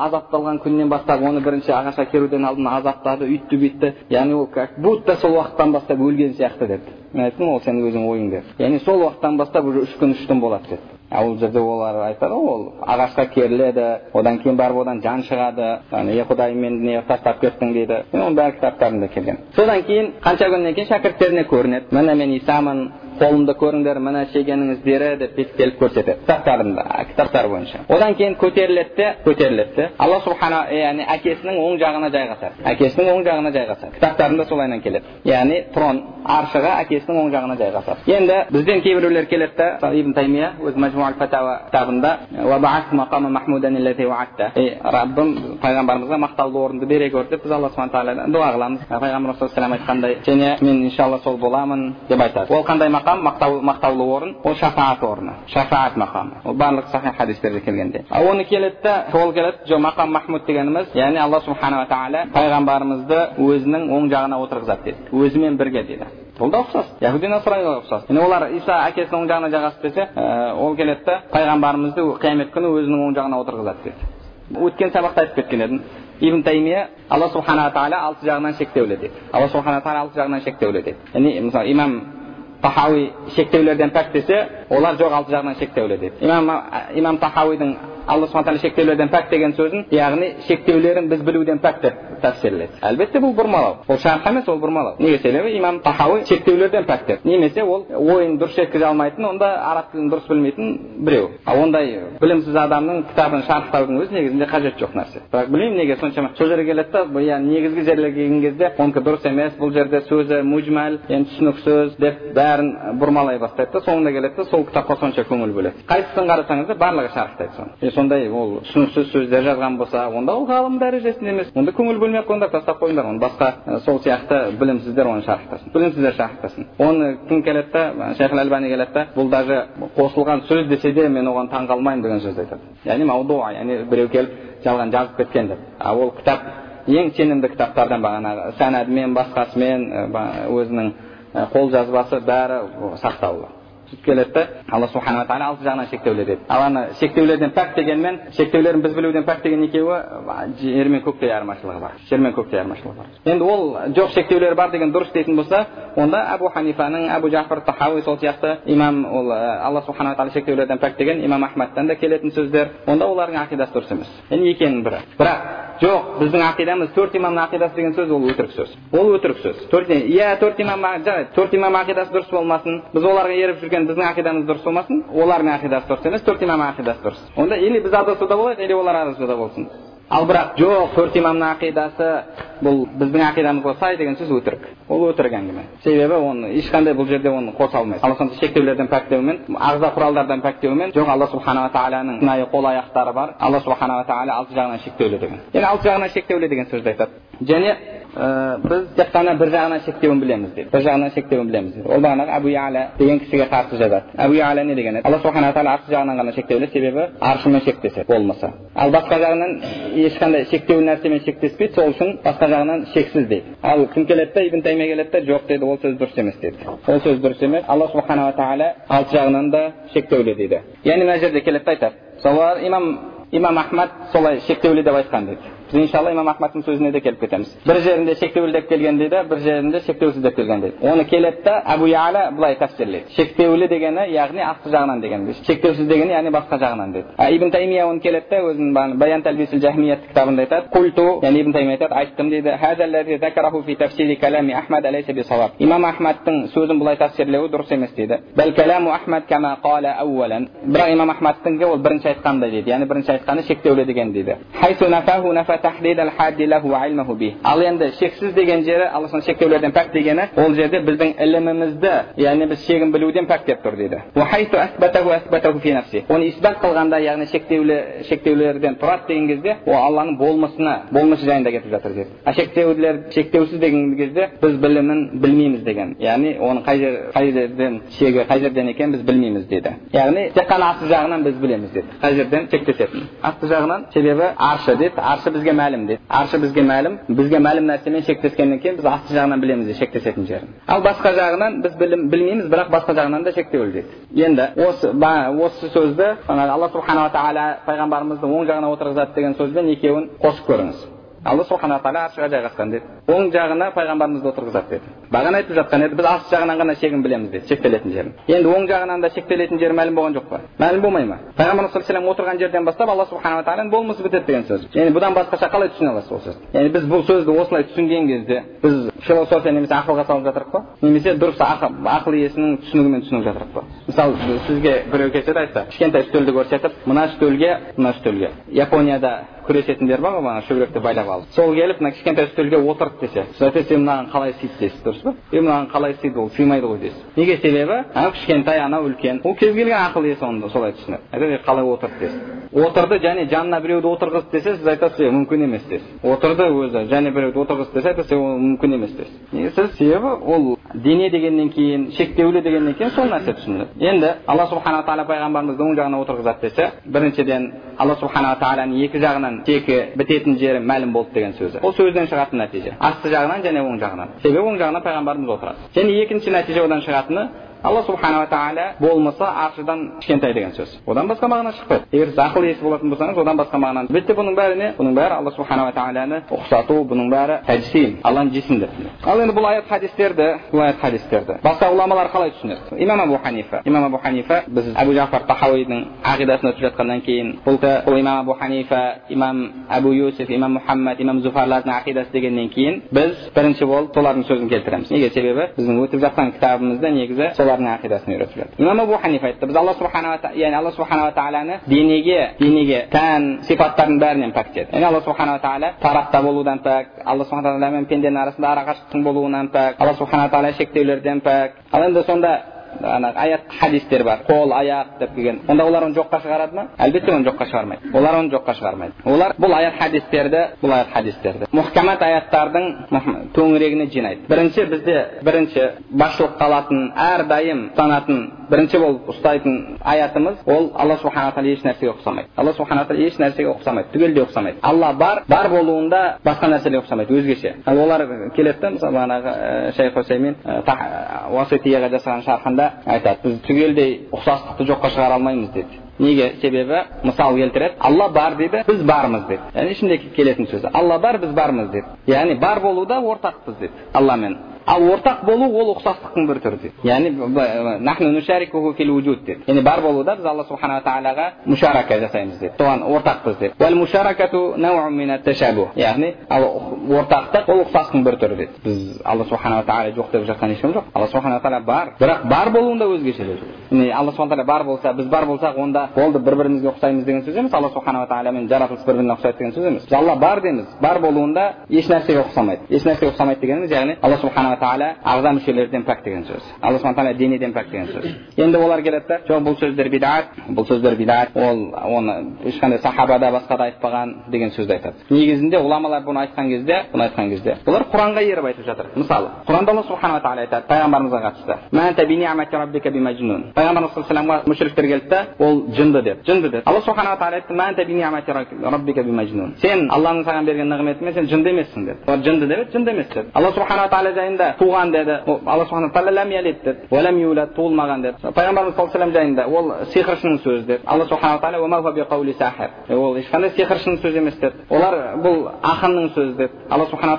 A: азапталған күннен бастап оны бірінші ағашқа керуден алдын азаптады өйтті бүйтті. Яғни ол как будто сол уақыттан бастап өлген сияқты деді мен айттым ол сенің өзің ойың деді яғни сол уақыттан бастап уже үш күн үш түн болады деді ол жерде олар айтады ол ағашқа керіледі одан кейін барып одан жан шығады е құдай мені неге тастап кеттің? дейді. Оның бәрі кітаптарында келген. Содан кейін қанша күннен кейін шәкірттеріне көрінеді. Міне мен исамын қолымды көріңдер міне шегеніңіздері деп бүйтіп келіп көрсетеді кітаптарында кітаптар бойынша. Одан кейін көтеріледі де көтеріледі. Де алла субхана яғни әкесінің оң жағына жайғасады. Әкесінің оң жағына жайғасады. Кітаптарында солайынан келеді. Яғни трон аршығы әкесінің оң жағына жайғасады. Енді бізден кейбіреулер келеді да таймия өз кітабында раббым пайғамбарымызға мақтаулы орынды бере көр деп біз алла субхан тағаладан дуа қыламыз. Пайғамбарымыз айтқандай және мен иншалла сол боламын деп айтады. Ол қандай мақам мақтау, мақтаулы орын ол шафаат орны шафаат мақамы ол барлық сахих хадистерде келгенде ал оны келеді да сол келеді жоқ мақам махмуд дегеніміз яғни алла субханала тағала пайғамбарымызды өзінің оң жағына отырғызады дейді өзімен бірге дейді бұл да ұқсас яхуди ұқсас олар иса әкесінің оң жағына жайғасып десе ол келеді да пайғамбарымызды қиямет күні өзінің оң жағына отырғызады дейді өткен сабақта айтып кеткен едім ибн таймия алла субханала тағала алты жағынан шектеулі дейді алла субхана тағала алты жағынан шектеулі дейді яғни мысалы имам тахауи шектеулерден пәк десе олар жоқ алты жағынан шектеулі дейді имам имам тахауидің алла субхан тағала шектеулерден пәк деген сөзін яғни шектеулерін біз білуден пәк деп тәпсірледі әлбетте бұл бұрмалау. Ол шарх емес ол бұрмалау. Неге себебі имам тахауи шектеулерден пәк деп немесе ол ойын дұрыс жеткізе алмайтын онда араб тілін дұрыс білмейтін біреу. Ал ондай білімсіз адамның кітабын шарықтаудың өзі негізінде қажеті жоқ нәрсе. Бірақ білмеймін неге соншама сол жерге келеді да иә негізгі жерге келген кезде онікі дұрыс емес бұл жерде сөзі мужмәл енді түсініксіз деп бәрін бұрмалай бастайды да соңында келеді да сол кітапқа сонша көңіл бөледі. Қайсысын қарасаңыз да барлығы шарықтайды соны. Сондай ол түсініксіз сөздер жазған болса онда ол ғалым дәрежесінде емес. Онда көңіл бөлмей ақ қойыңдар тастап қойыңдар. Оны басқа сол сияқты білімсіздер оны шарықтасын білімсіздер шарықтасын оны кім келеді да шейх әлбани келеді да бұл даже қосылған сөз десе де мен оған таң қалмаймын деген сөзді айтады. Яғни маудуа яғни біреу келіп жалған жазып кеткен деп. Ал ол кітап ең сенімді кітаптардан бағанағы сәнәдімен басқасымен өзінің қолжазбасы бәрі сақтаулы. Сөйтіп келеді да алла субханала тағала алты жағынан шектеулі деді ал ана шектеулерден пәк дегенмен шектеулерін біз білуден пәк деген екеуі жер мен көктей айырмашылығы бар жер мен көктей айырмашылығы бар енді ол жоқ шектеулері бар деген дұрыс дейтін болса онда әбу ханифаның әбу жафар тахауи сол сияқты имам ол алла субханала тағала шектеулерден пәк деген имам ахмадтан да келетін сөздер онда олардың ақидасы дұрыс емес енді екенің бірі бірақ жоқ біздің ақидамыз төрт имамның ақидасы деген сөз ол өтірік сөз ол өтірік сөз төрт иә төрт имам жарайды төрт имам ақидасы дұрыс болмасын біз оларға еріп жүрген біздің ақидамыз дұрыс болмасын олардың ақидасы дұрыс емес төрт имам ақидасы дұрыс онда или біз адасуда болайық или олар адасуда болсын ал бірақ жоқ төрт имамның ақидасы бұл біздің ақидамызға сай деген сөз өтірік. Ол өтірік әңгіме. Себебі оны ешқандай бұл жерде оны қоса алмайсыз алла шектеулерден пәктеумен ағза құралдардан пәктеумен жоқ алла субханала тағаланың шынайы қол аяқтары бар. Алла субханала тағала алты жағынан шектеулі деген. Енді алты жағынан шектеулі деген сөзді айтады. Және ә, біз тек қана бір жағынан шектеуін білеміз дейді бір жағынан шектеуін білеміз дейді ол бағанағы әбу яля деген кісіге қарсы жазады әбу яля не деген алла субхана тағала аршы жағынан ғана шектеулі себебі аршымен шектеседі болмаса ал басқа жағынан ешқандай шектеулі нәрсемен шектеспейді сол үшін басқа жағынан шексіз дейді ал кім келеді да ибн тайми келеді да жоқ дейді ол сөз дұрыс емес дейді ол сөз дұрыс емес алла субханала тағала алты жағынан да шектеулі дейді яғни мына жерде келеді да айтады солар имам имам ахмад солай шектеулі деп айтқан дейді біз иншалла имам ахмадтың сөзіне де келіп кетеміз бір жерінде шектеулі деп келген дейді бір жерінде шектеусіз деп келген дейді оны келеді да әбу яла былай тәпсірлейді шектеулі дегені яғни астқы жағынан деген шектеусіз дегені яғни басқа жағынан дейді а ибн таймия оны келеді да өзінің баян кітабында айтады культу яғни ибн таймия айтады айттым дейді имам ахмадтың сөзін былай тәпсірлеуі дұрыс емес дейді бірақ имам ахмадтың ол бірінші айтқандай дейді яғни бірінші айтқаны шектеулі деген дейді ал енді шексіз деген жері алла шектеулерден пәк дегені ол жерде біздің ілімімізді яғни біз шегін білуден пәк деп тұр дейді оны исбат қылғанда яғни шектеулі шектеулерден тұрады деген кезде ол алланың болмысына болмысы жайында кетіп жатыр дейді а шектеулер шектеусіз деген кезде біз білімін білмейміз деген яғни оның қай жер қай жерден шегі қай жерден екенін біз білмейміз дейді яғни тек қана асты жағынан біз білеміз деді қай жерден шектесетінін асты жағынан себебі аршы дейді аршы бізге мәлім дейді аршы бізге мәлім бізге мәлім нәрсемен шектескеннен кейін біз асты жағынан білеміз шектесетін жерін ал басқа жағынан біз білім, білмейміз бірақ басқа жағынан да шектеулі дейді енді осы осы сөзді алла субханала тағала пайғамбарымызды оң жағына отырғызады деген сөзбен екеуін қосып көріңіз алла субхана тағала аршыға жайғасқан деді оң жағына пайғамбарымызды отырғызады деді. Бағана айтып жатқан еді біз асты жағынан ғана шегін білеміз деді шектелетін жерін енді оң жағынан да шектелетін жері мәлім болған жоқ па? Мәлім болмай ма? Пайғамбарымыз саллаллаху отырған жерден бастап алла субханала тағаланың болмысы бітеді деген сөз. Енді бұдан басқаша қалай түсіне аласыз ол сөзді? Яғни біз бұл сөзді осылай түсінген кезде біз философия немесе ақылға салып жатырмық па? Немесе дұрыс ақыл иесінің түсінігімен түсініп жатырмық па? Мысалы сізге біреу келсе де айтса кішкентай үстелді көрсетіп мына үстелге мына үстелге японияда күресетіндер бар ғой мана шүберекті байлап алып. Сол келіп мына кішкентай үстелге отырды десе сіз айтасыз е мынаған қалай сыйды дейсіз дұрыс па? Е мынаған қалай сыйды ол сыймайды ғой дейсіз неге себебі? Анау кішкентай анау үлкен. Ол кез келген ақыл иесі оны солай түсінеді. Айтады қалай отырды? десіз. Отырды және жанына біреуді отырғызды десе сіз айтасыз е мүмкін емес десіз. Отырды өзі және біреуді отырғызды десе айтасыз ол мүмкін емес десіз. Неге сіз себебі ол дене дегеннен кейін шектеулі дегеннен кейін сол нәрсе түсініледі. Енді алла субханала тағала пайғамбарымызды оң жағына отырғызады десе біріншіден алла субханала тағаланың екі жағынан тегі бітетін жері мәлім болды деген сөзі ол сөзден шығатын нәтиже асты жағынан және оң жағынан себебі оң жағынан пайғамбарымыз отырады және екінші нәтиже одан шығатыны алла субханала тағала болмысы аршыдан кішкентай деген сөз. Одан басқа мағына шықпайды. Егер сіз иесі болатын болсаңыз одан басқа мағынаны. Әлбетте бұның бәрі не бұның бәрі алла субханала тағаланы ұқсату бұның бәрі тәжсим алланың жесімді ал енді бұл аят хадистерді бұл аят хадистерді басқа ғұламалар қалай түсінеді? Имам абу ханифа. Имам абу ханифа біз әбу жафар тахауидің ақидасын өтіп жатқаннан кейін бұл бұл имам абу ханифа имам әбу юсуф имам мұхаммад имам зуфарлардың ақидасы дегеннен кейін біз бірінші болып солардың сөзін келтіреміз. Неге? Себебі біздің өтіп жатқан кітабымызда негізі солардың ақидасын үйретіп жатыр имам абу ханифа айтты біз алла субханала яғни алла субханала тағаланы денеге денеге тән сипаттардың бәрінен пәк деді яғни алла субханала тағала тарапта болудан пәк алла субхана тағала мен пенденің арасында арақашықтықтың болуынан пәк алла субхана тағала шектеулерден пәк ал енді сонда ана аят хадистер бар. Қол аяқ деп келген. Онда олар оны жоққа шығарады ма әлбетте оны жоққа шығармайды. Олар оны жоққа шығармайды. Олар бұл аят хадистерді бұл аят хадистерді. Мұхкамат аяттардың төңірегіне жинайды. Бірінші бізде бірінші басшылыққа алатын әрдайым ұстанатын бірінші болып ұстайтын аятымыз ол алла субхана тағала еш нәрсеге ұқсамайды алла субхана тағала еш нәрсеге ұқсамайды түгелдей ұқсамайды алла бар бар болуында басқа нәрселерге ұқсамайды өзгеше олар келеді да мысалы бағанағы шейх хусеймин уаситияға жасаған шархында айтады біз түгелдей ұқсастықты жоққа шығара алмаймыз деді неге себебі мысал келтіреді алла бар дейді біз бармыз дейді яғни ішінде келетін сөзі алла бар біз бармыз дейді яғни бар болуда ортақпыз дейді алламен ал ортақ болу ол ұқсастықтың бір түрі. Дейді яғни деді яғни бар болуда біз алла субханала тағалаға мушарака жасаймыз дейді соған ортақпыз деп. Яғни ал ортақтық ол ұқсастықтың бір түрі дейді біз алла субханала тағала жоқ деп жатқан ешкім жоқ. Алла субханала тағала бар. Бірақ бар болуында өзгешелеу яғни алла субхана тағала бар болса біз бар болсақ онда болды бір бірімізге ұқсаймыз деген сөз емес. Алла субханала тағаламен жаратылыс бір біріне ұқсайды деген сөз емес. Біз алла бар дейміз. Бар болуында еш нәрсеге ұқсамайды. Еш нәрсеге ұқсамайды дегеніміз яғни алла субханала тағала ағза мүшелерден пәк деген сөз алла субхана тағала денеден пәк деген сөз енді олар келеді да жоқ бұл сөздер бидат бұл сөздер бидат ол оны ешқандай сахаба да басқа да айтпаған деген сөзді айтады негізінде ғұламалар бұны айтқан кезде бұны айтқан кезде бұлар құранға еріп айтып жатыр мысалы құранда алла субханала тағала айтады пайғамбарымызға қатысты пайғамбарымыз мүшриктер келді да ол жынды деп жынды деді алла субханала тағала айтты сен алланың саған берген нығметімен сен жынды емессің деді олар жынды деп жынды емес деді алла субханала тағала жайында туған деді алла субхана тағала деді туылмаған деді пайғамбарымыз саллаллаху алейhi жайында ол сиқыршының сөзі деді алла субханала тағала ол ешқандай сиқыршының сөзі емес деді олар бұл ақынның сөзі деді алла субхана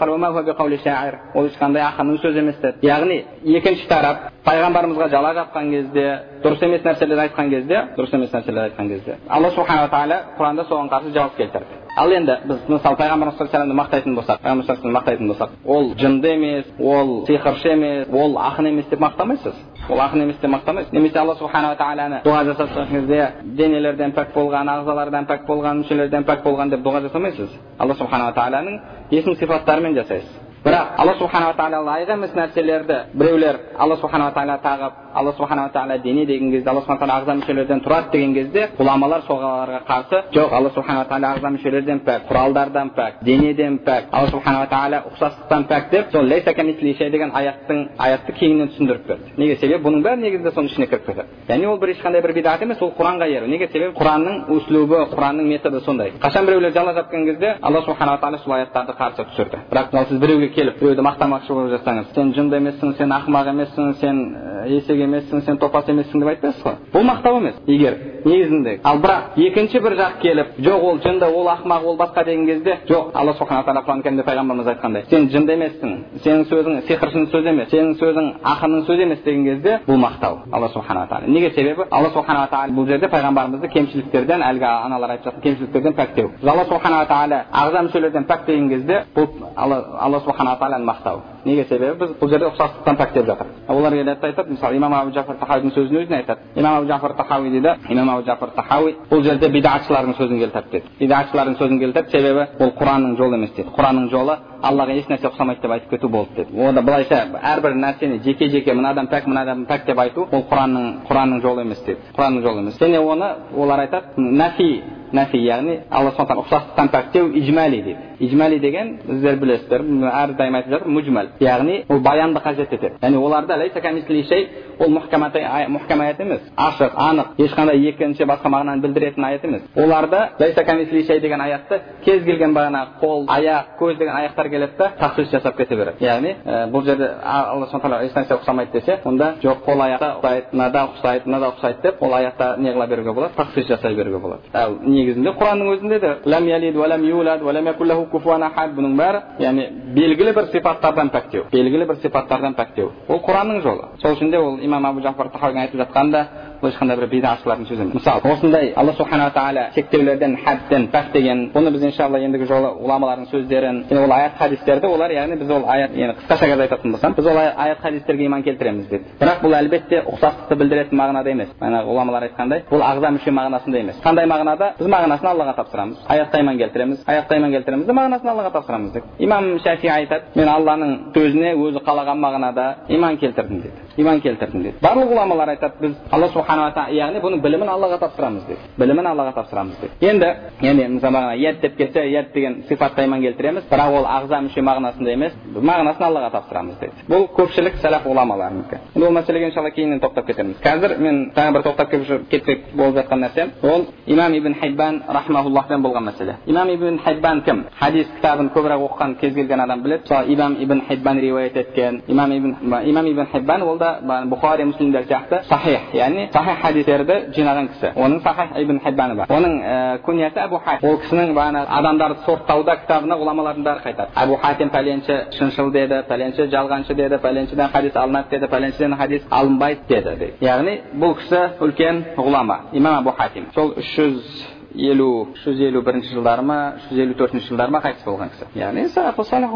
A: ол ешқандай ақынның сөзі емес деді яғни екінші тарап пайғамбарымызға жала жапқан кезде дұрыс емес нәрселер айтқан кезде дұрыс емес нәрселер айтқан кезде. Алла субханала тағала құранда соған қарсы жауап келтірді ал енді біз мысалы саллаллаху алейhi мақтайтын болсақ пайғамбар мақтайтын болсақ ол жынды емес ол сиқыршы емес ол ақын емес деп мақтамайсыз ол ақын емес деп мақтамайсыз немесе алла субханала тағаланы дұға жасатқан кезде денелерден пәк болған ағзалардан пәк болған мүшелерден пәк болған деп дұға жасамайсыз алла субханала тағаланың есім сипаттарымен жасайсыз бірақ алла субханала тағала лайық емес нәрселерді біреулер алла субханала тағала тағып алла субханала тағала дене деген кезде алла субхана тағала ағза мүшелерден тұрады деген кезде ғұламалар соғаларға қарсы жоқ алла субханала тағала ағза мүшелерден пәк құралдардан пәк денеден пәк алла субханала тағала ұқсастықтан пәк деп сол деген аяттың аятты кеңінен түсіндіріп берді. Неге? Себебі бұның бәрі негізінде соның ішіне кіріп кетеді. Яғни ол бір ешқандай бір бидат емес ол құранға еру. Неге? Себебі құранның услубы құранның методы сондай. Қашан біреулер жала жапқан кезде алла субханала тағала сол аяттарды қарсы түсірді. Бірақ сіз біреуге келіп біреуді мақтамақшы болып жатсаңыз сен жынды емессің сен ақымақ емессің сен есек емессің сен топас емессің деп айтпайсыз ғой бұл мақтау емес егер негізінде ал бірақ екінші бір жақ келіп жоқ ол жынды ол ақымақ ол басқа деген кезде жоқ алла субхана тағала құран кәрімде пайғамбарымыз айтқандай сен жынды емессің сенің сөзің сиқыршының сөзі емес сенің сөзің ақынның сөзі емес деген кезде бұл мақтау алла субханала тағала неге себебі алла субханала тағала бұл жерде пайғамбарымызды кемшіліктерден әлгі аналар айтып жатқан кемшіліктерден пәктеу алла субханала тағала ағза мүшелерден пәк деген кезде бұл алла субханала тағаланы мақтау неге себебі біз бұл жерде ұқсастықтан пәктеп жатыр олар келеді айтады мысалы имам абу жафар тахауидің сөзін өзіне айтады имам абу жафар тахауи дейді имам абу жафар тахауи бұл жерде бидатшылардың сөзін келтіреді дейді бидатшылардың сөзін келтіреді себебі ол құранның жолы емес дейді құранның жолы аллаға еш нәрсе ұқсамайды деп айтып кету болды деді онда былайша әрбір нәрсені жеке жеке мына адам пәк адам пәк деп айту ол құранның құранның жолы емес деді құранның жолы емес және оны олар айтады нафи нафи яғни алла субхан тағала ұқсастықтан пәктеу ижмали дейді ижмали деген сіздер білесіздер әрдайым айтып жатыр мужмал яғни ол баянды қажет етеді яғни оларда ол мұхкам аят емес ашық анық ешқандай екінші басқа мағынаны білдіретін аят емес оларда деген аятты кез келген бағанағы қол аяқ көз деген аяқтар келеді да тахсис жасап кете береді яғни бұл жерде алла субхан тағала ешнәрсе ұқсамайды десе онда жоқ қол аяқта ұқсайды мынада ұқсайды мынада ұқсайды деп ол аятта не қыла беруге болады тахсис жасай беруге болады ал негізінде құранның өзінде де бұның бәрі яғни белгілі бір сипаттардан пәктеу белгілі бір сипаттардан пәктеу ол құранның жолы сол үшін де ол имам абу жафар айтып жатқанда ешқандай бір бидашылардың сөзі емес мысалы осындай алла субханала тағала шектеулерден хадден пәк деген бұны біз иншалла ендігі жолы ғұламалардың сөздерін және ол аят хадистерді олар яғни біз ол аят енді қысқаша қазір айтатын болсам біз ол аят хадистерге иман келтіреміз деді бірақ бұл әлбетте ұқсастықты білдіретін мағынада емес манағы ғұламалар айтқандай бұл ағза мүше мағынасында емес қандай мағынада біз мағынасын аллаға тапсырамыз аятқа иман келтіреміз аятқа иман келтіреміз де мағынасын аллаға тапсырамыз деп имам шафи айтады мен алланың сөзіне өзі қалаған мағынада иман келтірдім деді иман келтірдім деді барлық ғұламалар айтады біз алла субханала тағала яғни бұның білімін аллаға тапсырамыз деді білімін аллаға тапсырамыз деді енді енді мысалы яд деп келсе яд деген сипатқа иман келтіреміз бірақ ол ағза мүше мағынасында емес мағынасын аллаға тапсырамыз деді бұл көпшілік сәләф ғұламаларынікі енді ол мәселеге иншалла кейіннен тоқтап кетеміз қазір мен тағы бір тоқтап кетпек болып жатқан нәрсем ол имам ибн хайбан рахмауллахпен болған мәселе имам ибн хайбан кім хадис кітабын көбірек оқыған кез келген адам біледі мысалы имам ибн хайбан риуаят еткен имам ибн имам ибн хайбан ол да бұхари муслимдер сияқты сахих яғни сахих хадистерді жинаған кісі оның сахих ибн хайбаны бар оның ә, күниясы әбу хатим ол кісінің бағанағы адамдарды сорттауда кітабына ғұламалардың бәрі қайтады әбу хатим пәленші шыншыл деді пәленші жалғаншы деді пәленшіден хадис алынады деді пәленшіден хадис алынбайды деді яғни бұл кісі үлкен ғұлама имам әбу хатим сол үш жүз елу үш жүз елу бірінші жылдары ма үш жүз елу төртінші жылдары ма қайтыс болған кісі яғни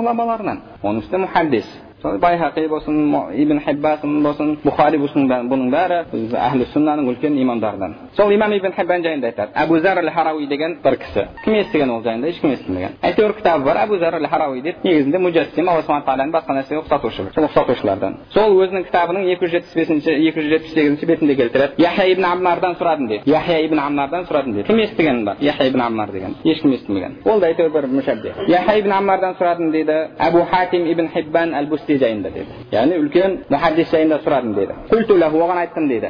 A: ғұламаларынан оның үстіне мұхаддис байхақи болсын ибн хиббасын болсын бұхари болсын бұның бәрі әхлі сүннаның үлкен имамдарынан сол имам ибн хиббан жайында айтады әбу зар әл харауи деген бір кісі кім естіген ол жайында ешкім естімеген әйтеуір кітабы бар әбу зар әл харауи дейді негізінде муджассим алла субхан тағаланы басқа нәрсеге ұқсатушы сол ұқсатушылардан сол өзінің кітабының екі жүз жетпіс бесінші екі жүз жетпіс сегізінші бетінде келтіреді яхя ибн аммардан сұрадым дейді яхя ибн аммардан сұрадым дейді кім естіген бар яхя ибн аммар деген ешкім естімеген ол да әйтеуір бір мүшәбде яхя ибн аммардан сұрадым дейді әбу хатим ибн хиббан әл бусти жайында деді яғни үлкен мұхаддис жайында сұрадым дейді оған айттым дейді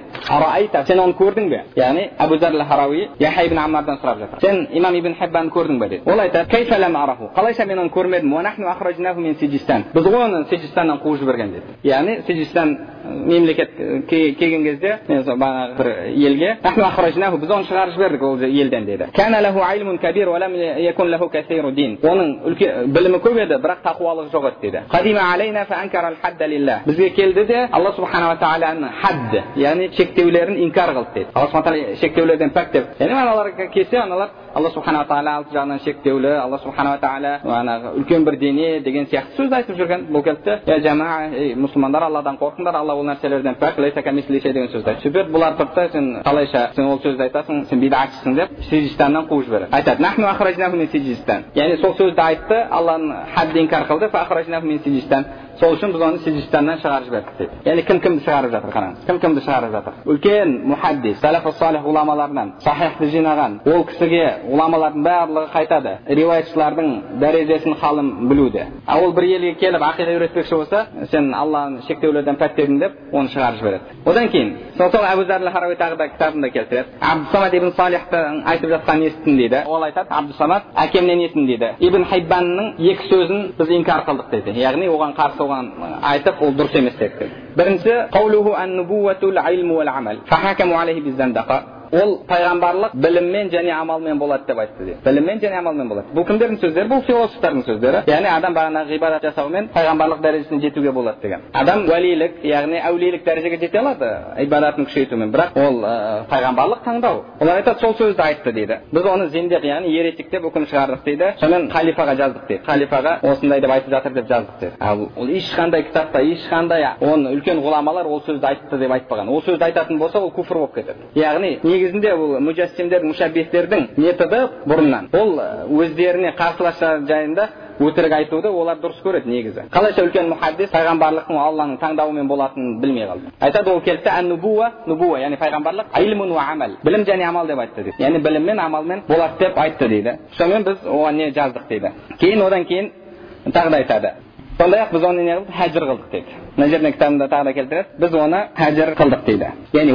A: сен оны көрдің бе яғни әбу зар харауи яхя ибн аммардан сұрап жатыр сен имам ибн хиббанды көрдің бе дейді ол айтады қалайша мен оны көрмедім біз ғой оны сиджистаннан қуып жіберген дейді яғни сиджистан мемлекет келген кезде бағанағы бір елге біз оны шығарып жібердік ол елден деді оның білімі көп еді бірақ тақуалығы жоқ еді дейді бізге келді де алла субханала тағаланың хадд яғни шектеулерін инкар қылды дейді алла субхан тағала шектеулерден пәк деп яғни аналарға келсе аналар алла субханала тағала алты жағынан шектеулі алла субханала тағала манағы үлкен бір дене деген сияқты сөзді айтып жүрген бұл келді де ей мұсылмандар алладан қорқыңдар алла ол нәрселерден пәк деген сөзді айтты сөйтіп бұлар тұрды да сен қалайша сен ол сөзді айтасың сен бидатшысың деп сиджистаннан қуып жібереді айтады яғни сол сөзді айтты алланың хадді инкар қылды сол үшін біз оны сиджистаннан шығарып жібердік дейді яғни кім кімді шығарып жатыр қараңыз кім кімді шығарып жатыр үлкен мұхаддис сәләф салих ғұламаларынан сахихты жинаған ол кісіге ғұламалардың барлығы қайтады риуаятшылардың дәрежесін халым білуде ал ол бір елге келіп ақида үйретпекші болса сен алланы шектеулерден пәктедің деп оны шығарып жібереді одан кейін сол әбу зар харауи тағы да кітабында келтіреді абдусамад ибн салихтың айтып жатқанын естідім дейді ол айтады абдусамад әкемнен естідім дейді ибн хайбанның екі сөзін біз инкар қылдық дейді яғни оған қарсы оған айтып ол дұрыс емес деді бірінші ол пайғамбарлық біліммен және амалмен болады деп айтты дейді. Біліммен және амалмен болады. Бұл кімдердің сөздері? Бұл философтардың сөздері. Яғни адам бағанағы ғибадат жасаумен пайғамбарлық дәрежесіне жетуге болады деген. Адам уәлилік яғни әулиелік дәрежеге жете алады ибадатын күшейтумен. Бірақ ол ә, пайғамбарлық таңдау. Олар айтады сол сөзді айтты дейді. Біз оны зендек яғни еретик деп үкім шығардық дейді. Сонымен халифаға жаздық дейді. Халифаға осындай деп айтып жатыр деп жаздық дейді. Ал ол ешқандай кітапта ешқандай оны үлкен ғұламалар ол сөзді айтты деп айтпаған. Ол сөзді айтатын болса ол куфр болып кетеді. Яғни негізінде бұл мужассимдер мушаббихтердің методы бұрыннан. Ол өздеріне қарсылас жайында өтірік айтуды олар дұрыс көреді негізі. Қалайша үлкен мұхаддис пайғамбарлықтың алланың таңдауымен болатынын білмей қалды. Айтады ол келді нубуа нубуа яғни пайғамбарлық амал білім және амал деп айтты дейді. Яғни біліммен амалмен болады деп айтты дейді. Сонымен біз оған не жаздық дейді. Кейін одан кейін тағы да айтады. Сондай ақ біз оны не қылдық хәжір қылдық дейді мына жерде кітабында тағы да келтіреді біз оны хәжір қылдық дейді яғни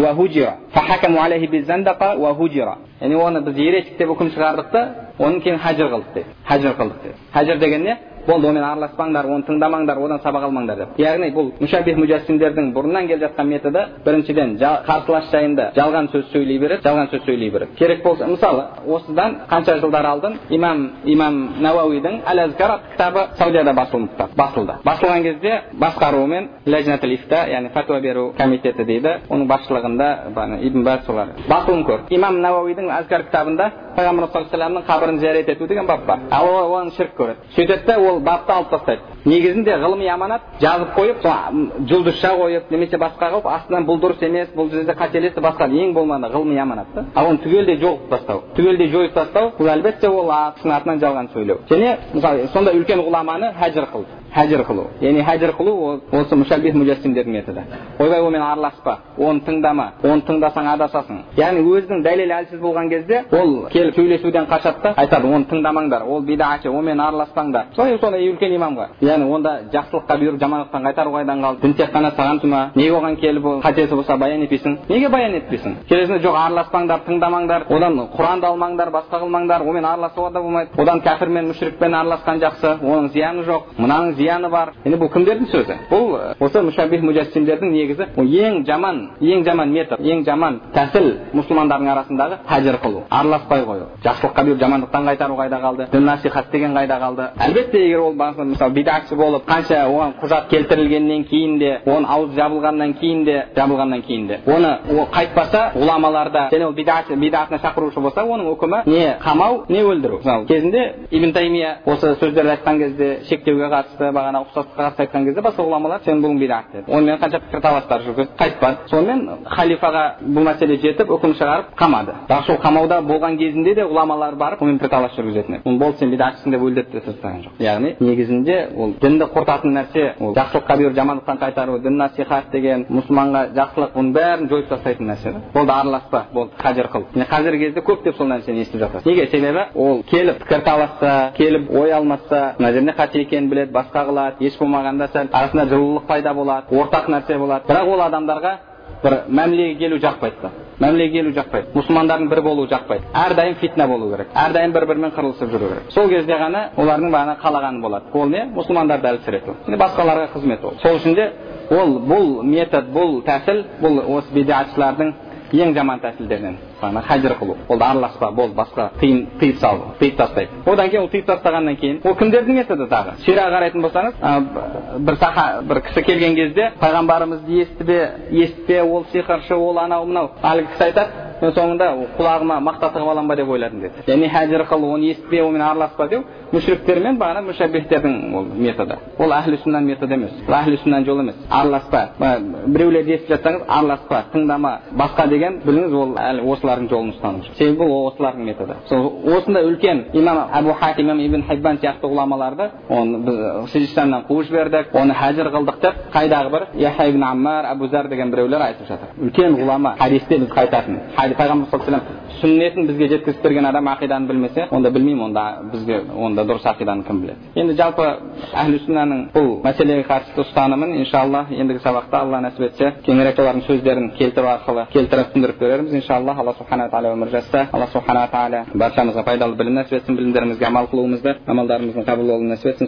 A: яғни оны біз еретик деп үкім шығардық та одан кейін хәжір қылдық дейді хәжір қылдық дейді хәжір деген не болды онымен араласпаңдар оны тыңдамаңдар одан сабақ алмаңдар деп яғни бұл мүшәбих мужассимдердің бұрыннан келе жатқан методы біріншіден қарсылас жайында жалған сөз сөйлей береді жалған сөз сөйлей береді керек болса мысалы осыдан қанша жылдар алдын имам имам науауидің әл әзкар кітабы саудияда басылды басылды басылған кезде басқаруымен ләжнатул ифта яғни фатуа беру комитеті дейді оның басшылығында ибн баз солар басылым көрді имам науауидің әзкар кітабында пайғамбар саллаллаху алейхи қабірін зиярат ету деген бап бар ал оны ширк көреді сөйтеді да ол бапты алып тастайды. Негізінде ғылыми аманат жазып қойып сол жұлдызша қойып немесе басқа қылып астынан бұл дұрыс емес бұл жерде қателесті басқа ең болмағанда ғылыми аманат та. Ал оны түгелдей жоғалтып тастау түгелдей жойып тастау бұл әлбетте ол кісінің атынан жалған сөйлеу. Және мысалы сондай үлкен ғұламаны хәжір қылды. Хәжір қылу яғни хәжір қылу осы мүшәббих мужассимдердің методы ойбай онымен араласпа оны тыңдама оны тыңдасаң адасасың яғни өзінің дәлелі әлсіз болған кезде ол келіп сөйлесуден қашады да айтады оны тыңдамаңдар ол бидағатшы онымен араласпаңдар сондай сондай үлкен имамға яғни онда жақсылыққа бұйырып жамандықтан қайтару қайдан қалды дін тек қана саған тұма неге оған келіп ол қатесі болса баян етпейсің неге баян етпейсің келесінде жоқ араласпаңдар тыңдамаңдар одан құранды алмаңдар басқа қылмаңдар онымен араласуға да болмайды одан кәпірмен мүшрикпен араласқан жақсы оның зияны жоқ мынаның зияны бар енді бұл кімдердің сөзі бұл осы мүшәбих мужассимдердің негізі ең жаман ең жаман метод ең жаман тәсіл мұсылмандардың арасындағы хәжір қылу араласпай қою жақсылыққа бұйырып жамандықтан қайтару қайда қалды дін насихат деген қайда қалды әлбетте егер ол мысалы бидатшы болып қанша оған құжат келтірілгеннен кейін де оның аузы жабылғаннан кейін де жабылғаннан кейін де оны ол қайтпаса ғұламаларда және ол бидат бидатына шақырушы болса оның үкімі не қамау не өлтіру мысалы кезінде ибн таймия осы сөздерді айтқан кезде шектеуге қатысты бағана ұқсастыққа қатысты айтқан кезде басқа ғұламалар сен бұның бидат деді онымен қанша пікірталастар жүргізді қайтпады сонымен халифаға бұл мәселе жетіп үкім шығарып қамады. Бірақ сол қамауда болған кезінде де ғұламалар барып онымен пікірталас жүргізетін еді болды сен бидатшысың деп өлдіріп те тастаған жоқ. Яғни негізінде ол дінді құртатын нәрсе ол жақсылыққа бұйырып жамандықтан қайтару дін насихат деген мұсылманға жақсылық бұның бәрін жойып тастайтын нәрсе да болды араласпа. Болды хажір қыл. Міне қазіргі кезде көптеп сол нәрсені естіп жатасыз. Неге? Себебі ол келіп пікірталасса келіп ой алмасса мына жерде қате екенін біледі басқа қылады еш болмағанда сәл арасында жылулық пайда болады ортақ нәрсе болады. Бірақ ол адамдарға бір мәмілеге келу жақпайды мәмілеге келу жақпайды. Мұсылмандардың бір болуы жақпайды. Әрдайым фитна болу керек. Әрдайым бір бірімен қырылысып жүру керек. Сол кезде ғана олардың бағана қалағаны болады. Ол не? Мұсылмандарды әлсірету басқаларға қызмет ол. Сол үшін де ол бұл метод бұл тәсіл бұл осы бидатшылардың ең жаман тәсілдерінен. Ана хәжір қылу. Ол араласпа бол басқа тыйым тыйып сал тыйып тастайды одан кейін ол тыйып тастағаннан кейін ол кімдердің методы тағы? Сираға қарайтын болсаңыз бір саха бір кісі келген кезде пайғамбарымызды естіпе естіпе ол сиқыршы ол анау мынау. Әлгі кісі айтады мен соңында құлағыма мақта тығып аламын ба? деп ойладым деді. Яғни хәжір қыл оны естіпе онымен араласпа деу мүшриктермен бағана мүшәббихтердің ол методы. Ол әхлі сүннан методы емес. Ол әхлі сүннан жол емес. Араласпа. Біреулерді естіп жатсаңыз араласпа. Тыңдама. Басқа деген біліңіз ол әлі осылардың жолын ұстану себебі бұл осылардың методы. Сол осындай үлкен имам әбу хатим имам ибн хайбан сияқты ғұламаларды оны біз сижистаннан қуып жібердік оны хәжір қылдық деп қайдағы бір яхя ибн аммар әбу зар деген біреулер айтып жатыр. Үлкен ғұлама хадисте біз қайтатын. Пайғамбар саллаллаху алейhi сүннетін бізге жеткізіп берген адам ақиданы білмесе онда білмеймін онда бізге онда дұрыс ақиданы кім біледі енді жалпы әхлі сүннаның бұл мәселеге қатысты ұстанымын иншалла ендігі сабақта алла нәсіп етсе кеңірек олардың сөздерін келтіру арқылы келтіріп түсіндіріп берерміз иншалла алла субхана тағала өмір жазса алла субхана тағала баршамызға пайдалы білім нәсіп етсін білімдерімізге амал қылуымызды амалдарымыздың қабыл болуын нәсіп етсін